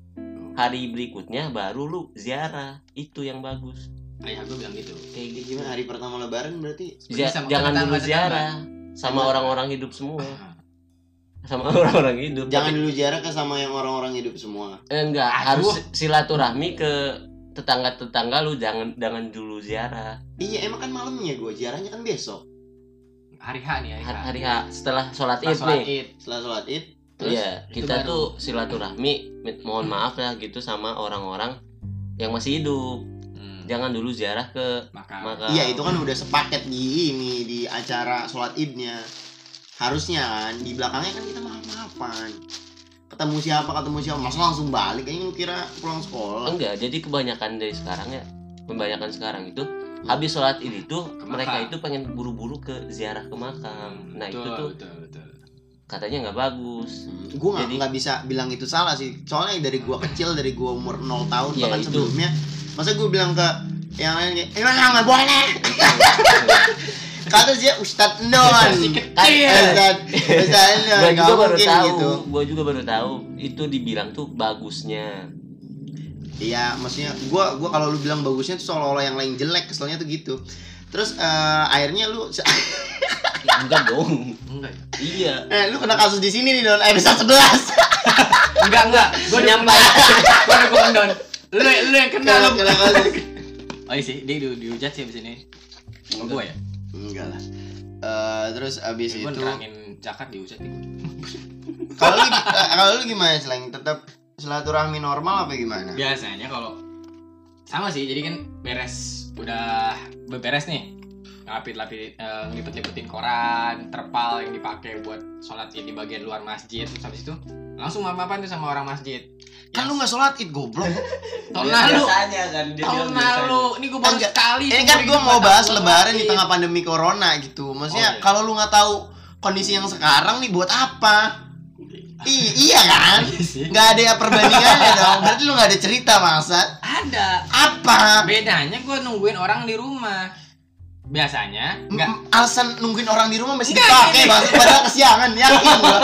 Hari berikutnya baru lu ziarah. Itu yang bagus Ayah gua bilang gitu. kayak gitu gimana? Hari pertama lebaran berarti? Zia- Sama jangan dulu ziarah sama Gimana? orang-orang hidup semua. Sama orang-orang hidup. Jangan dulu jarah ke sama yang orang-orang hidup semua. Eh, enggak Aduh. harus silaturahmi ke tetangga-tetangga lu. Jangan jangan dulu ziarah. Iya emang kan malamnya gua? Jarahnya kan besok. Hari H nih, hari H. hari, H setelah sholat id nih. Id. setelah sholat id terus? Iya, kita baru. tuh silaturahmi. Mohon maaf ya gitu sama orang-orang yang masih hidup. Hmm. Jangan dulu ziarah ke Maka makam. Iya itu kan udah sepaket di ini di acara sholat idnya harusnya kan di belakangnya kan kita maaf maafan ketemu siapa ketemu siapa masa langsung balik kayaknya lu kira pulang sekolah enggak, jadi kebanyakan dari sekarang ya, kebanyakan sekarang itu habis sholat id itu Ke mereka makam. itu pengen buru-buru ke ziarah ke makam. Nah, betul, itu tuh betul, betul. katanya nggak bagus. gue nggak Jadi- nggak bisa bilang itu salah sih soalnya dari gua kecil dari gua umur 0 tahun Iya, bahkan itu. sebelumnya masa gue bilang ke yang lain kayak eh nggak boleh kata dia Ustadz Non. Ustadz Ustadz Non Gua nggak juga baru tahu, gitu gua juga baru tahu itu dibilang tuh bagusnya. Iya, maksudnya gua gua kalau lu bilang bagusnya tuh seolah-olah yang lain jelek, keselnya tuh gitu. Terus eh, akhirnya lu enggak dong. Enggak. iya. eh lu kena kasus di sini nih Don episode 11. Enggak, enggak. Gua Menyampaikan. Gua udah kondon. Lu lu yang kena Kena lu. Oh iya sih, dia di dihujat sih abis ini. Sama gua ya. Enggak lah. Eh, terus abis Gua itu nerangin zakat dihujat nih. kalau eh, kalau lu gimana selain tetap silaturahmi normal apa gimana? Biasanya kalau sama sih, jadi kan beres udah beberes nih ngapit lapit ngelipet lipetin koran terpal yang dipakai buat sholat id di bagian luar masjid terus habis itu langsung maaf-maafan tuh sama orang masjid. Kan lu nggak sholat id goblok. tahun lalu. Biasanya kan dia tahun lalu. Ini gue baru Enggak. sekali Ini kan gua mau bahas lebaran di sholat tengah pandemi corona gitu. Maksudnya Oh, iya. kalau lu nggak tahu kondisi yang sekarang nih buat apa? I- iya. kan? Iya nggak ada ya perbandingannya dong. Berarti lu nggak ada cerita bangsa ada. Apa? Bedanya gue nungguin orang di rumah biasanya enggak alasan nungguin orang di rumah masih dipakai ini. padahal kesiangan yakin gua.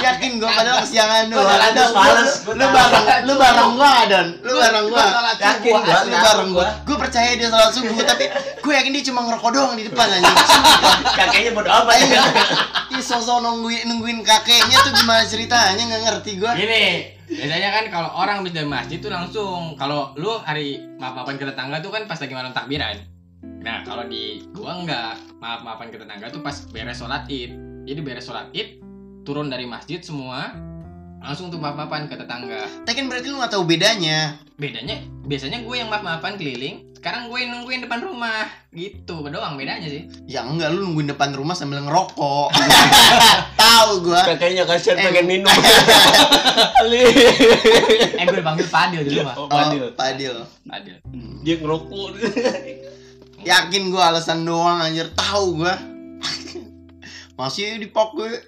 Yakin gua padahal kesiangan udah ada males, lu, lu bareng lu bareng gua dan lu Gua- bareng gua. Yakin gua, lu tahu bareng gua. Gua. percaya dia sholat subuh tapi gua yakin dia cuma ngerokok doang di depan anjing. Kakeknya bodo amat. Ya. Ih sosok nungguin nungguin kakeknya tuh gimana ceritanya? Nggak ngerti gua. Gini, biasanya kan kalau orang habis dari masjid tuh langsung kalau lu hari maaf-maafan ke tetangga tuh kan pas lagi malam takbiran. Nah kalau di gua enggak maaf maafan ke tetangga tuh pas beres sholat id. Jadi beres sholat id turun dari masjid semua langsung tuh maaf maafan ke tetangga. Tapi kan berarti lu gak tahu bedanya. Bedanya biasanya gue yang maaf maafan keliling. Sekarang gue yang nungguin depan rumah gitu doang bedanya sih. Ya enggak lu nungguin depan rumah sambil ngerokok. tahu gua. Kakaknya kasihan Eh. pengen minum. Ali. Eh gue dipanggil Padil di rumah. Oh, Oh, Padil. Padil. Padil. Hmm. Dia ngerokok. Yakin gua alasan doang anjir, tahu gua. Masih dipakai.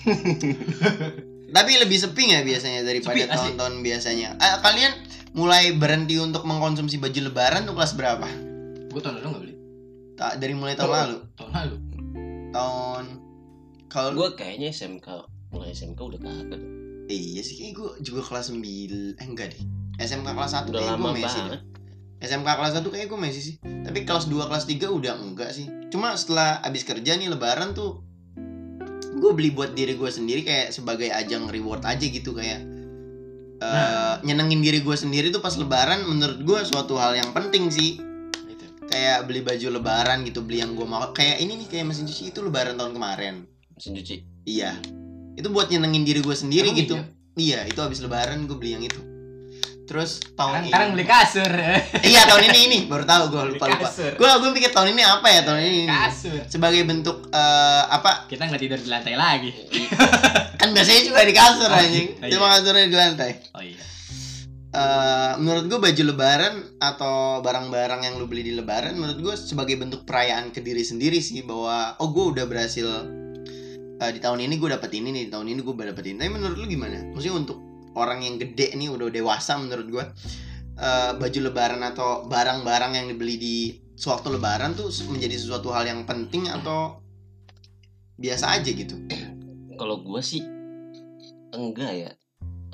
Tapi lebih sepi nggak biasanya daripada tahun-tahun biasanya? Eh, kalian mulai berhenti untuk mengkonsumsi baju lebaran tuh kelas berapa? Gue tahun lalu nggak beli. Ta- dari mulai tahun lalu. Tahun lalu. Tahun kalau Gue kayaknya SMK mulai SMK udah kagak. iya sih kayak gua juga kelas 9 eh enggak deh. SMK kelas 1 Udah lama gua masih banget. SMK kelas 1 kayak gue masih sih. Tapi kelas 2 kelas 3 udah enggak sih. Cuma setelah abis kerja nih lebaran tuh gue beli buat diri gue sendiri kayak sebagai ajang reward aja gitu kayak eh, nyenengin diri gue sendiri tuh pas lebaran menurut gue suatu hal yang penting sih Gitu. kayak beli baju lebaran gitu beli yang gue mau kayak ini nih kayak mesin cuci itu lebaran tahun kemarin Mesin cuci. iya itu buat nyenengin diri gue sendiri Emang gitu iya? iya itu abis lebaran gue beli yang itu terus tahun Sekarang, sekarang beli kasur. iya tahun ini ini. Baru tahu gue lupa lupa. gue gue pikir tahun ini apa ya tahun ini? Kasur. sebagai bentuk eh, apa? Kita nggak tidur di lantai lagi. kan biasanya juga di kasur Oh, anjing. Iya. cuma kasurnya di lantai. Oh iya. Eh, menurut gue baju lebaran atau barang-barang yang lu beli di lebaran menurut gue sebagai bentuk perayaan ke diri sendiri sih bahwa oh gue udah berhasil eh, di tahun ini gue dapet ini nih di tahun ini gue dapet ini. Tapi menurut lu gimana? Maksudnya untuk orang yang gede nih udah dewasa menurut gue eh, baju lebaran atau barang-barang yang dibeli di sewaktu lebaran tuh menjadi sesuatu hal yang penting atau biasa aja gitu Kalau gue sih enggak ya.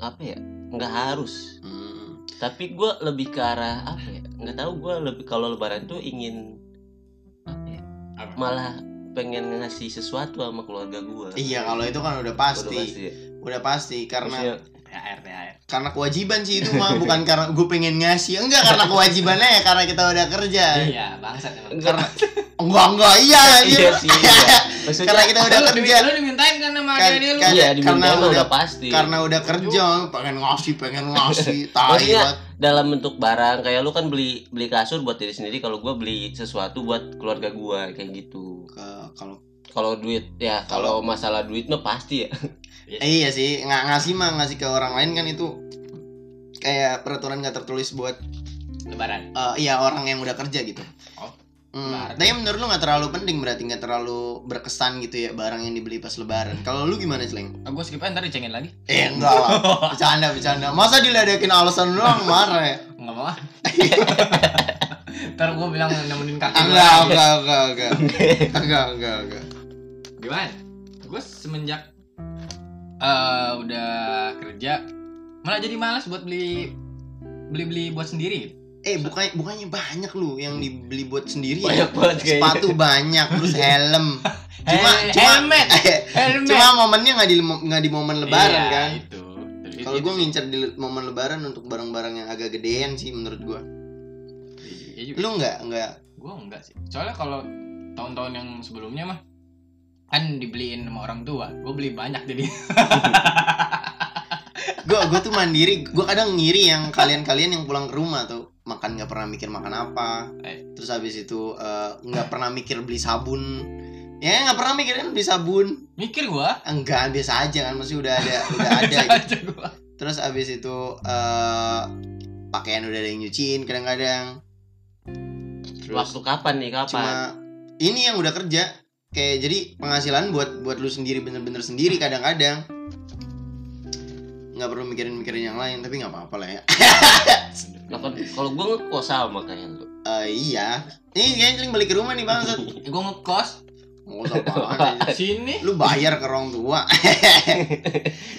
Apa ya? Enggak harus. Hmm. Tapi gue lebih ke arah apa ya? Enggak tahu gue lebih kalau lebaran tuh ingin apa ya? Apa? Malah pengen ngasih sesuatu sama keluarga gue. iya kalau itu kan udah pasti udah pasti karena THR THR. karena kewajiban sih itu mah bukan karena gue pengen ngasih enggak karena kewajibannya ya karena kita udah kerja Iya, bangsat emang. karena enggak enggak iya anjir. Iya sih. Iya. Maksudnya karena kita udah Lu kerja Lu dimintain kan sama Kan- adik lu. kan- iya karena udah- udah pasti. karena udah kerja pengen ngasih pengen ngasih tai dalam bentuk barang kayak lu kan beli beli kasur buat diri sendiri kalau gua beli sesuatu buat keluarga gua kayak gitu Ke- kalau kalau duit ya kalau masalah duit mah pasti ya eh, iya sih nggak ngasih mah ngasih ke orang lain kan itu kayak peraturan nggak tertulis buat Lebaran. eh, iya orang yang udah kerja gitu Oh, Hmm, tapi menurut lu nggak terlalu penting berarti nggak terlalu berkesan gitu ya barang yang dibeli pas lebaran. Kalau lu gimana Celeng? Ah, gua skip aja ntar dicengin lagi. Eh enggak lah, bercanda bercanda. Masa diledekin alasan doang marah ya? Enggak mau ah. Ntar gua bilang nemenin gua. Enggak enggak enggak enggak enggak enggak enggak. Gimana? Gue semenjak eh udah kerja malah jadi malas buat beli beli-beli buat sendiri. Eh bukannya bukannya banyak lu yang dibeli buat sendiri ya? banyak banget kayaknya Sepatu banyak terus helm. Cuma Hel- cuma helmet, helmet. cuma momennya nggak di nggak di momen lebaran Iya, kan? Itu. Kalau gue ngincer di momen lebaran untuk barang-barang yang agak gedean sih menurut gua. Iya juga. Lu nggak nggak Gue enggak sih. Soalnya kalau tahun-tahun yang sebelumnya mah kan dibeliin sama orang tua. Gue beli banyak jadi. gue gue tuh mandiri gue kadang ngiri yang kalian-kalian yang pulang ke rumah tuh makan nggak pernah mikir makan apa Eh. terus habis itu eh, nggak pernah mikir beli sabun ya nggak pernah mikir kan beli sabun Mikir gua. enggak biasa aja kan masih udah ada udah ada gitu. aja gua. terus habis itu eh, pakaian udah ada yang nyuciin kadang-kadang terus waktu kapan nih kapan cuma ini yang udah kerja kayak jadi penghasilan buat buat lu sendiri bener-bener sendiri kadang-kadang. Nggak perlu mikirin-mikirin yang lain tapi nggak apa-apa lah ya. Kalau gua ngekos sama kayak lu. Eh, iya. Ini kayaknya sering balik ke rumah nih bang Eh, gua ngekos. Apaan aja. sini. lu bayar ke orang tua.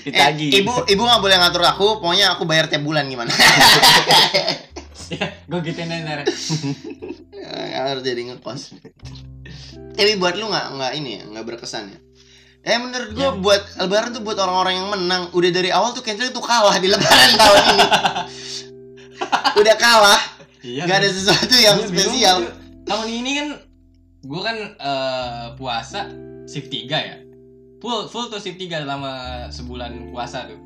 Ditagi Eh, ibu ibu nggak boleh ngatur aku. Pokoknya aku bayar tiap bulan gimana? Ya, gua gituin aja ntar. Eh, harus jadi ngekos tapi buat lu nggak nggak ini ya nggak berkesan ya Eh menurut gua Ya. buat lebaran tuh buat orang-orang yang menang Udah dari awal tuh cancel tuh kalah di lebaran tahun ini Udah kalah Iya. nggak ada sesuatu yang Iya, bingung spesial gitu. Tahun ini kan gue kan eh, puasa shift 3 ya. Full full tuh shift 3 selama sebulan puasa tuh.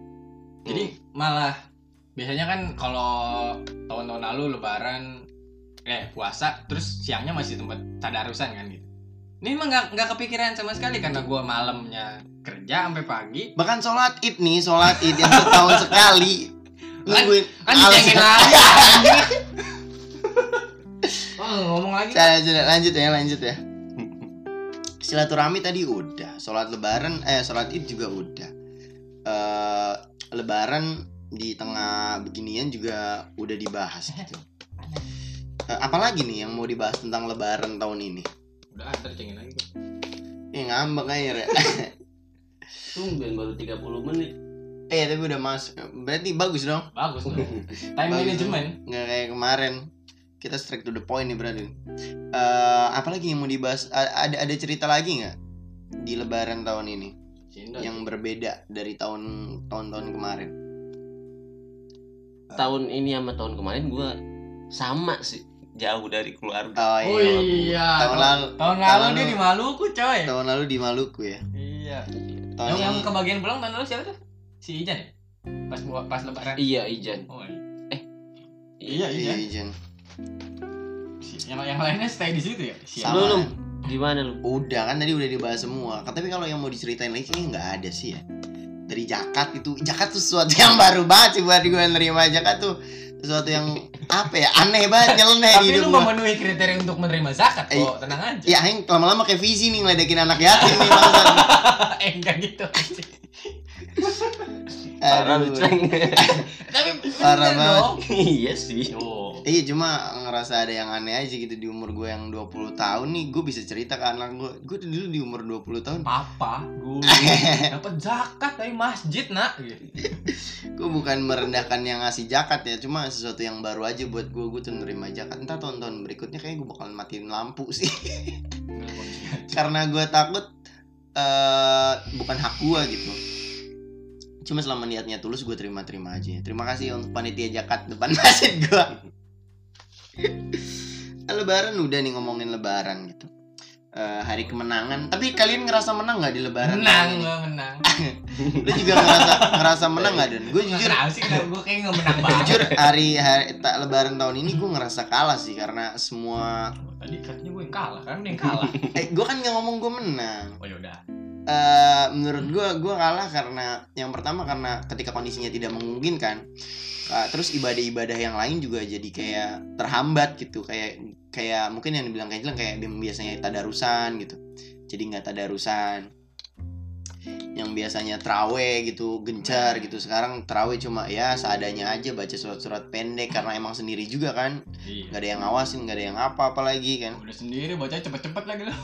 Jadi malah biasanya kan kalau tahun-tahun lalu lebaran eh puasa terus siangnya masih tempat tadarusan kan gitu. Ini emang nggak nggak kepikiran sama sekali karena gue malamnya kerja sampai pagi. bahkan sholat id nih sholat id yang setahun sekali nungguin Kan Alasan- dicengin lagi. Oh, ngomong lagi. Saya- saya- lanjut ya lanjut ya silaturahmi tadi udah sholat lebaran eh sholat id juga udah eh lebaran di tengah beginian juga udah dibahas gitu apalagi nih yang mau dibahas tentang lebaran tahun ini Udah antar cengin lagi. gua. eh ngambek aja ya Tumben baru 30 menit. eh tapi udah masuk berarti bagus dong Bagus dong. Time management. nggak kayak kemarin kita straight to the point nih berarti Eh apalagi yang mau dibahas A- ada ada cerita lagi nggak di lebaran tahun ini Cinta. yang berbeda dari tahun tahun-tahun kemarin Tahun ini sama tahun kemarin gua sama sih jauh dari keluarga. oh Oh iya iya. tahun lalu Tahun tahun lalu dia di Maluku, coy. tahun lalu di Maluku ya Iya. tahun Yang, yang kebagian pulang tahun lalu siapa tuh? Si Ijan ya? Pas buat pas lebaran. Iya, Ijan. Oh, iya. Iya, iya Ijan Si- yang yang lainnya stay di situ ya? Siapa? Sama. Lu, lu, di mana lu? udah kan tadi udah dibahas semua tapi kalau yang mau diceritain lagi kayaknya nggak ada sih ya dari jakat itu jakat tuh sesuatu yang baru banget sih buat gue nerima jakat tuh sesuatu yang apa ya aneh banget nyeleneh di Tapi hidup lu gua. memenuhi kriteria untuk menerima zakat Eh, kok, tenang aja. Ya, aing lama-lama kayak visi nih ngeledekin anak yatim nih bangsat. eh enggak gitu. Parah Aduh. lu, Ceng. Tapi Parah banget. dong. iya sih. Oh. Iya cuma ngerasa ada yang aneh aja gitu di umur gue yang 20 tahun nih gue bisa cerita ke anak gue Gue tuh dulu di umur 20 tahun Papa, gue dapat zakat dari masjid nak. Gitu. Gue bukan merendahkan yang ngasih jakat ya Cuma sesuatu yang baru aja buat gue Gue tuh nerima jakat. Entah tahun-tahun berikutnya kayak gue bakalan matiin lampu sih. Karena gue takut eh Bukan hak gue gitu. Cuma selama niatnya tulus gue terima-terima aja. Terima kasih untuk panitia jakat depan masjid gue Lebaran udah nih ngomongin lebaran gitu Eh, hari kemenangan tapi kalian ngerasa menang nggak di lebaran Menang, gue menang. lu juga ngerasa ngerasa menang nggak dan gue Nggak jujur kenapa sih gue kayak nggak menang banget. jujur hari hari tak lebaran tahun ini gue ngerasa kalah sih karena semua Tadi katanya gue yang kalah, kan yang kalah. eh gue kan nggak ngomong gue menang Oh yaudah. eh menurut gue gue kalah karena yang pertama karena ketika kondisinya tidak memungkinkan Uh, terus ibadah-ibadah yang lain juga jadi kayak terhambat gitu kayak kayak mungkin yang dibilang kayak kayak biasanya tadarusan gitu. Jadi nggak tadarusan. Yang biasanya trawe gitu gencar gitu. Sekarang trawe cuma ya seadanya aja baca surat-surat pendek karena emang sendiri juga kan. Iya. nggak ada yang ngawasin nggak ada yang apa apa lagi kan. Udah sendiri baca cepet-cepet lagi lo.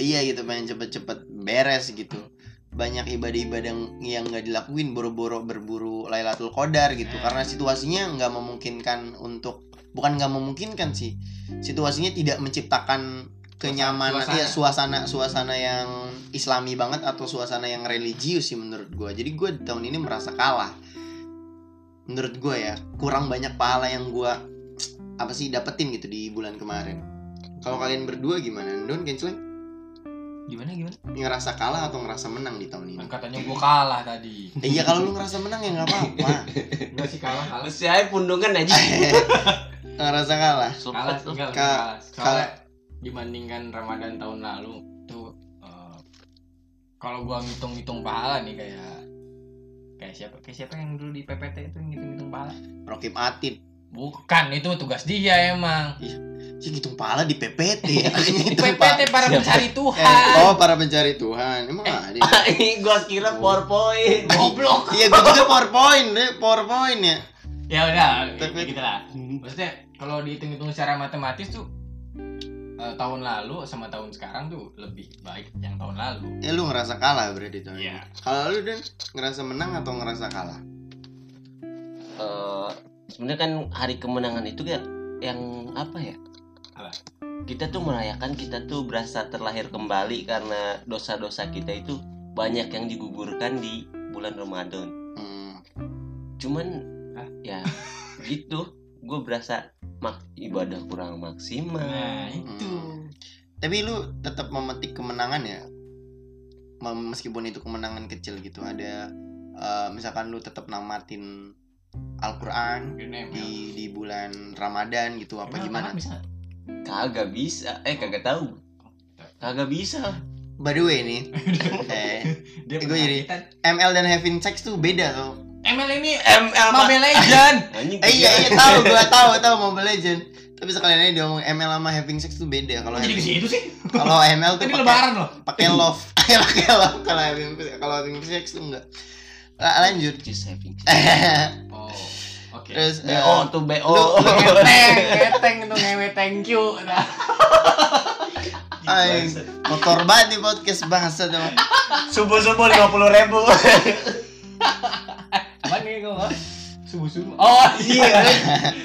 iya gitu pengen cepet-cepet beres gitu banyak ibadah-ibadah yang- nggak dilakuin boro-boro berburu Lailatul Qadar gitu. Eh. karena situasinya nggak memungkinkan untuk bukan nggak memungkinkan sih. Situasinya tidak menciptakan kenyamanan Suasana. ya suasana suasana yang islami banget atau suasana yang religius sih menurut gue jadi gue di tahun ini merasa kalah. Menurut gue ya kurang banyak pahala yang gue apa sih dapetin gitu di bulan kemarin. Kalau kalian berdua gimana? Don Kenceleng Gimana gimana? ngerasa kalah atau ngerasa menang di tahun ini Kan katanya gue kalah tadi. Eh, iya kalau lu ngerasa menang ya nggak apa-apa Enggak sih kalah kalah. Masih aja pundungan aja. ngerasa kalah Kalah tinggal Ka- kalah. Soalnya dibandingkan Ramadan tahun lalu tuh eh, kalau gua ngitung-ngitung pahala nih kayak kayak siapa kayak siapa yang dulu di PPT itu ngitung-ngitung pahala Rokib Atid bukan itu tugas dia emang. Sih ngitung pahala di PPT ya di PPT pa- para Siapa? pencari Eh, Tuhan. oh para pencari Tuhan. Emang ada ya? gua kira PowerPoint. goblok. Iya gue juga powerpoint deh powerpoint ya. Ya udah PPT. gitu lah maksudnya kalau dihitung-hitung secara matematis tuh eh, tahun lalu sama tahun sekarang tuh lebih baik yang tahun lalu. Ya lu ngerasa kalah berarti tahun ini. Iya. kalau lu dan ngerasa menang atau ngerasa kalah? Eh, sebenarnya kan hari kemenangan itu ya yang apa ya? Apa? Kita tuh merayakan kita tuh berasa terlahir kembali karena dosa-dosa kita itu banyak yang digugurkan di bulan Ramadan. hmm. Cuman Hah? ya gitu, gue berasa mak ibadah kurang maksimal Nah, itu. Tapi lu tetap memetik kemenangan ya. Meskipun itu kemenangan kecil gitu. Ada eh, misalkan lu tetap namatin Al-Qur'an ML. di di bulan Ramadan gitu apa Emang gimana? bisa? kagak bisa eh kagak tahu kagak bisa By the way nih, eh, Dia Gue jadi-. ML dan having sex tuh beda tuh. ML ini ML Mobile Legend. Eh iya iya tahu gua tahu tahu Mobile Legend. Tapi sekalian aja dia ngomong ML sama having sex tuh beda. Kalau Jadi ke having- situ sih. kalau ML tuh pakai lebaran loh. pakai love. pakai love kalau having kalau having sex tuh enggak. La- lanjut. Just having Oh. Oke. Terus eh, BO tuh BO lu- lu- Ngeteng, ngewe thank you. Nah. ay, kotor banget nih podcast bahasa tuh. subuh subuh lima puluh ribu Apaan nih gue Subuh-subuh. Oh iya.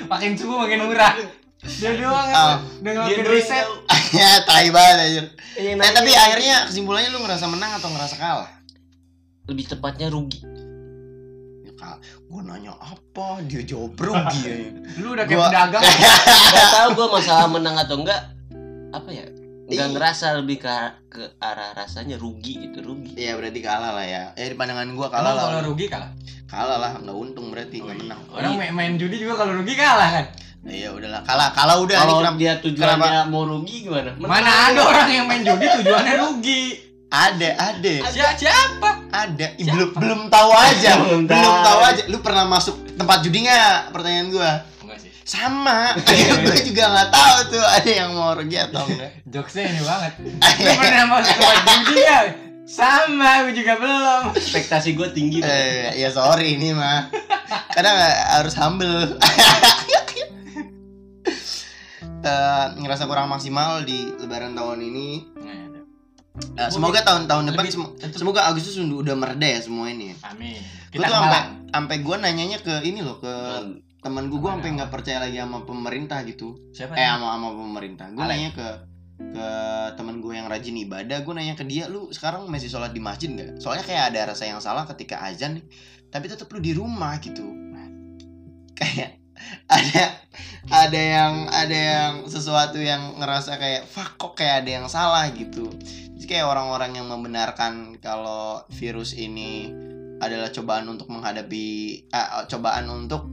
makin subuh makin murah. Dia doang Oh. udah ngelakuin riset. ya tai banget aja. Iya, Eh, tapi akhirnya kesimpulannya lu ngerasa menang atau ngerasa kalah? lebih tepatnya rugi Gua nanya apa, dia jawab rugi ya. Lu udah kayak Gua- pedagang. nggak tahu gue masalah menang atau enggak apa ya nggak ngerasa lebih ke ke arah rasanya rugi gitu rugi Iya berarti kalah lah ya. Ya di pandangan gua kalah Emang lah. kalau rugi kalah. Kalah lah, nggak untung berarti Oh, nggak iya. menang. Orang main, main judi juga kalau rugi kalah kan. Iya udahlah, kalah kalah udah kalau kenapa- dia tujuannya mau rugi gimana Mana ada orang yang main judi tujuannya rugi. Ada, ada, Siapa? Siapa? ada. Ih, belum belum tahu aja, Belum belum tahu. aja. Lu pernah masuk tempat judi nggak? Pertanyaan gua. Enggak sih. Sama. gua juga nggak tahu tuh ada yang mau rugi atau enggak. Jokesnya ini banget. Lu pernah masuk tempat judi ya? Sama, gue juga belum. ekspektasi gue tinggi eh, ya sorry ini mah. Kadang harus humble. Eh, ngerasa kurang maksimal di lebaran tahun ini Nah, semoga tahun-tahun depan sem- tetep- semoga Agustus udah mereda ya semua ini. Amin. Gue Kita tuh sampai sampai gue nanyanya ke ini loh ke Dan temen gue gue sampai nggak percaya lagi sama pemerintah gitu. Siapa? Eh sama sama pemerintah. Gue nanya ke ke temen gue yang rajin ibadah. Gue nanya ke dia, lu sekarang masih sholat di masjid nggak? Soalnya kayak ada rasa yang salah ketika azan nih. Tapi tetap lu di rumah gitu. Kayak ada ada yang ada yang sesuatu yang ngerasa kayak fuck kok kayak ada yang salah gitu. Jadi kayak orang-orang yang membenarkan kalau virus ini adalah cobaan untuk menghadapi eh, cobaan untuk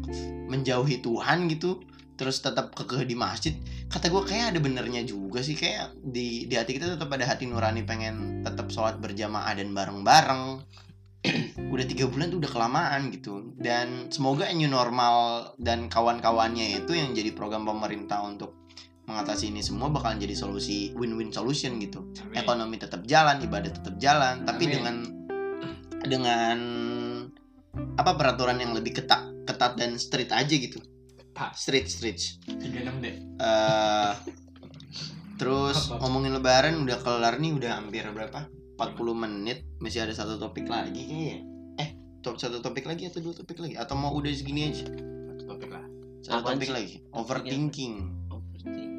menjauhi Tuhan gitu. Terus tetap kekeh di masjid. Kata gue kayak ada benernya juga sih. Kayak di di hati kita tetap ada hati nurani pengen tetap sholat berjamaah dan bareng-bareng udah tiga bulan tuh udah kelamaan gitu dan semoga new normal dan kawan-kawannya itu yang jadi program pemerintah untuk mengatasi ini semua bakalan jadi solusi win-win solution gitu Amin. ekonomi tetap jalan ibadah tetap jalan tapi Amin. dengan dengan apa peraturan yang lebih ketat ketat dan strict aja gitu Pas. strict strict 36 deh. Eh, terus Apa? ngomongin lebaran udah kelar nih udah hampir berapa 40 menit masih ada satu topik lagi kayaknya eh top satu topik lagi atau dua topik lagi atau mau udah segini aja Satu topik lah. satu Apaan topik sih? lagi overthinking overthinking.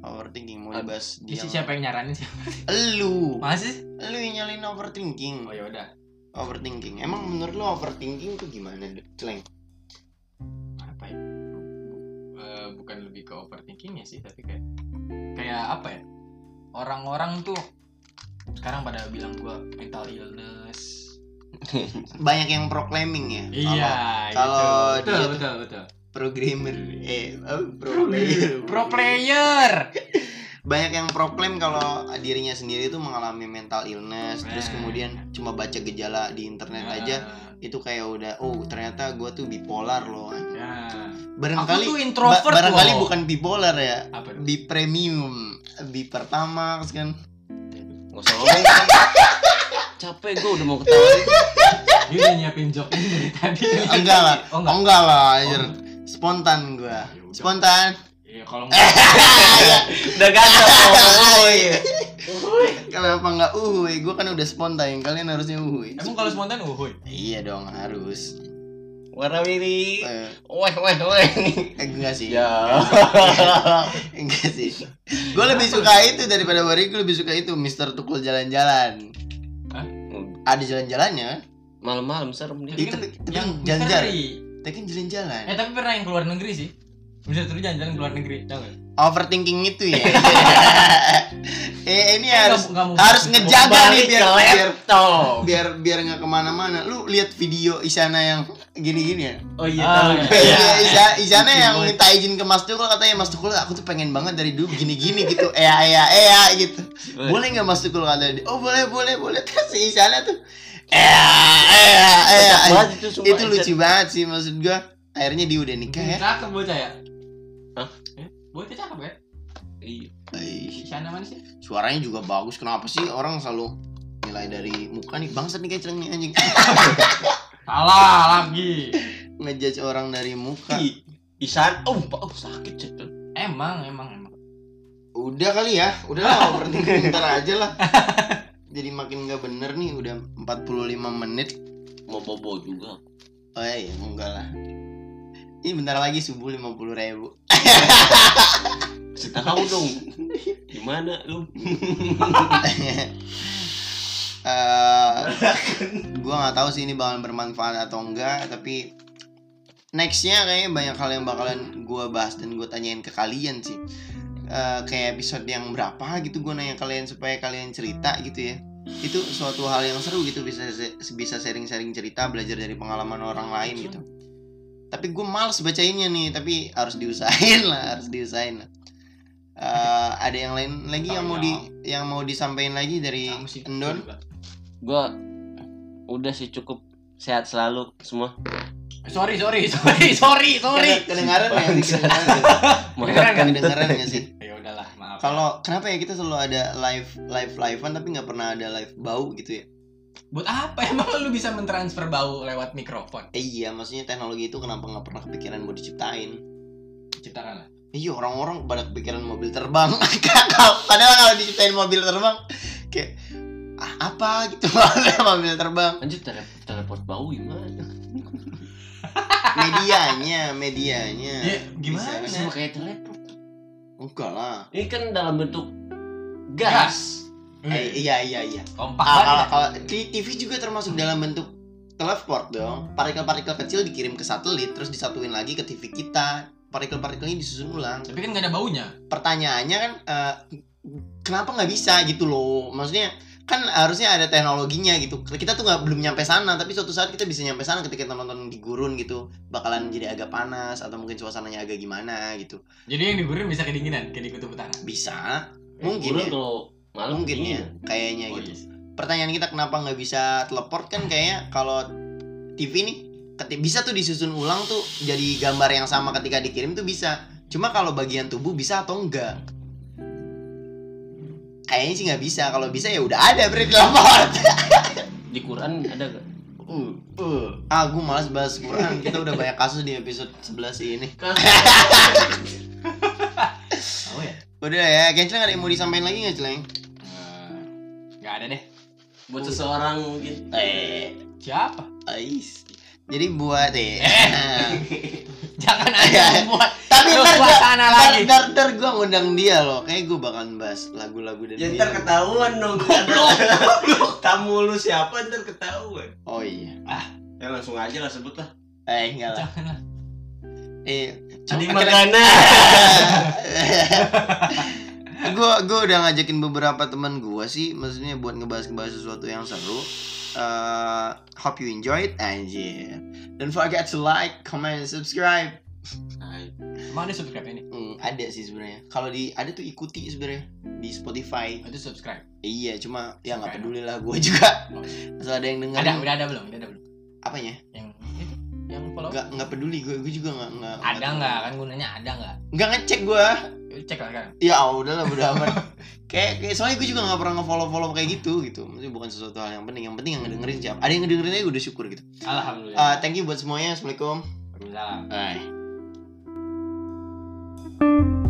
overthinking mau Apa? dibahas Di dia siapa yang nyaranin sih? lu Masih? lu yang nyalin overthinking Oh ya udah. overthinking emang menurut lu overthinking tuh gimana celeng Apa ya? Eh, bukan lebih ke overthinkingnya sih, tapi kayak kayak apa ya? Orang-orang tuh sekarang pada bilang gua mental illness. banyak yang proclaiming ya Iya, kalau itu. dia betul, betul, betul. programmer eh oh, pro player Pro player. banyak yang proklaim kalau dirinya sendiri itu mengalami mental illness terus Nah. kemudian cuma baca gejala di internet Nah, aja itu kayak udah oh ternyata gue tuh bipolar loh Ya. barangkali Aku tuh introvert ba- barangkali loh. bukan bipolar ya bi premium bi pertama kan Gak usah ngomong capek gue udah mau ketawa Dia udah nyiapin joke ini dari tadi. enggak lah. Oh oh, enggak. enggak lah anjir. spontan gue Ya udah. spontan. Iya, kalau enggak. Udah ganteng oh, iya. kenapa enggak uhuy. Gue kan udah spontan kalian harusnya uhuy. Emang kalau spontan uhuy. iya dong harus warna biru eh, weh weh weh eh, enggak sih ya Enggak sih. Gue lebih suka itu daripada Wari. Gue lebih suka itu Mister Tukul jalan-jalan. Ada jalan-jalannya kan? malam-malam serem dia Iya, tapi- tapi yang jalan-jalan. Tapi kan jalan-jalan. Eh tapi pernah yang keluar negeri sih. Bisa terus jalan-jalan ke luar negeri, tau gak? overthinking itu ya eh ini Eh, harus harus ngejaga nih biar biar biar biar nggak ke mana-mana lu lihat video Isana yang gini-gini ya Oh iya Ah, tahu. iya. Iya, Isa- Isana yang Gimana? minta izin ke Mas Tukul katanya Mas Tukul aku tuh pengen banget dari dulu gini-gini gitu ea ea ea gitu boleh nggak Mas Tukul kata dia oh boleh boleh boleh terus si Isana tuh banget itu sumpah. itu lucu banget sih maksud gua akhirnya dia udah nikah ya Cakep bocah ya? Hah? Eh, bocah cakep ya? Iya. Ih, Si Shana mana sih? suaranya juga bagus kenapa sih orang selalu nilai dari muka nih bangsat nih kayak celeng nih anjing Salah lagi. ngejudge orang dari muka Ih, Isan, oh, oh sakit cetul. Emang, emang, emang. udah kali ya udah lah overthinking ntar aja lah jadi makin nggak bener nih udah 45 menit Mau bobo juga. oh iya enggak lah ini bentar lagi subuh 50 ribu Kita tahu dong. Gimana lu? Eh, gua nggak tahu sih ini bakalan bermanfaat atau enggak tapi nextnya kayaknya banyak hal yang bakalan gua bahas dan gua tanyain ke kalian sih Eh, kayak episode yang berapa gitu gua nanya kalian supaya kalian cerita gitu ya itu suatu hal yang seru gitu bisa bisa sharing-sharing cerita belajar dari pengalaman orang lain gitu tapi gue males bacainnya nih tapi harus diusahain lah harus diusahain lah Eh, ada yang lain lagi yang mau di yang mau disampaikan lagi dari sih. Endon. Gua udah sih cukup sehat selalu semua. Sorry, sorry, sorry, sorry, sorry. kedengaran nggak sih kedengaran kedengaran nggak sih Ya udahlah, maaf. kalau kenapa ya kita selalu ada live live livean tapi nggak pernah ada live bau gitu ya Buat apa emang lu bisa mentransfer bau lewat mikrofon? eh, iya maksudnya teknologi itu kenapa nggak pernah kepikiran buat diciptain Ciptakan lah. iya orang-orang pada kepikiran mobil terbang padahal kalau diciptain mobil terbang kayak ah, apa gitu mobil terbang Lanjut tele teleport bau gimana? medianya medianya Ya, gimana? Bisa. Sama kayak teleport. enggak lah Ini kan dalam bentuk gas. Eh, iya iya iya Kompak Ah, kalau banget. kalau di TV juga termasuk dalam bentuk teleport dong. Partikel-partikel kecil dikirim ke satelit terus disatuin lagi ke TV kita. Partikel-partikelnya disusun ulang. Tapi kan gak ada baunya. Pertanyaannya kan eh, kenapa nggak bisa gitu loh? Maksudnya kan harusnya ada teknologinya gitu. Kita tuh nggak belum nyampe sana, tapi suatu saat kita bisa nyampe sana ketika kita nonton di gurun gitu. Bakalan jadi agak panas atau mungkin suasananya agak gimana gitu. Jadi yang di gurun bisa kedinginan, kayak di kutub utara. Bisa, mungkin Gurun ya. kalau malam Mungkin ya, kayaknya Oh, gitu. iya sih. pertanyaan kita kenapa nggak bisa teleport kan kayaknya kalau TV nih bisa tuh disusun ulang tuh jadi gambar yang sama ketika dikirim tuh bisa cuma kalau bagian tubuh bisa atau enggak kayaknya sih nggak bisa kalau bisa ya udah ada berarti teleport Di Quran ada gak? Uh, uh. ah gue malas bahas Quran kita udah banyak kasus di episode 11 ini Oh ya? udah ya kayaknya Celeng ada yang mau disampaikan lagi nggak Celeng ada deh. Buat seseorang mungkin. eh Siapa? ais jadi buat eh Jangan aja membuat tapi Lu ntar gua- ntar, lagi. ntar, ntar gue ngundang dia loh kayak gue bakalan bahas lagu-lagu dari Ya dia ntar ketahuan dong. Tamu lu siapa ntar ketahuan. oh iya Ya langsung aja lah sebut lah. eh enggak lah Jangan lah. eh cuma- Magana. gue gue udah ngajakin beberapa teman gue sih maksudnya buat ngebahas ngebahas sesuatu yang seru Eh, hope you enjoyed anjir don't forget to like comment and subscribe Emang ada subscribe ini? Hmm, ada sih sebenarnya kalau di ada tuh ikuti sebenarnya di Spotify Itu subscribe. iya cuma ya nggak peduli lah gue juga Oh. asal ada yang denger Ada, udah ada belum? Udah ada belum? apanya Yang yang follow? Nggak nggak peduli gue gue juga nggak nggak ada nggak? Kan gunanya ada nggak? Nggak ngecek gue ya, cek lah kan ya udah lah udah aman. Kayak, kayak soalnya gue juga nggak pernah ngefollow follow kayak gitu gitu. Maksudnya bukan sesuatu hal yang penting yang penting yang ngedengerin siapa. Ada yang ngedengerin aja udah syukur gitu. Alhamdulillah. Uh, thank you buat semuanya. Assalamualaikum. Waalaikumsalam Bye.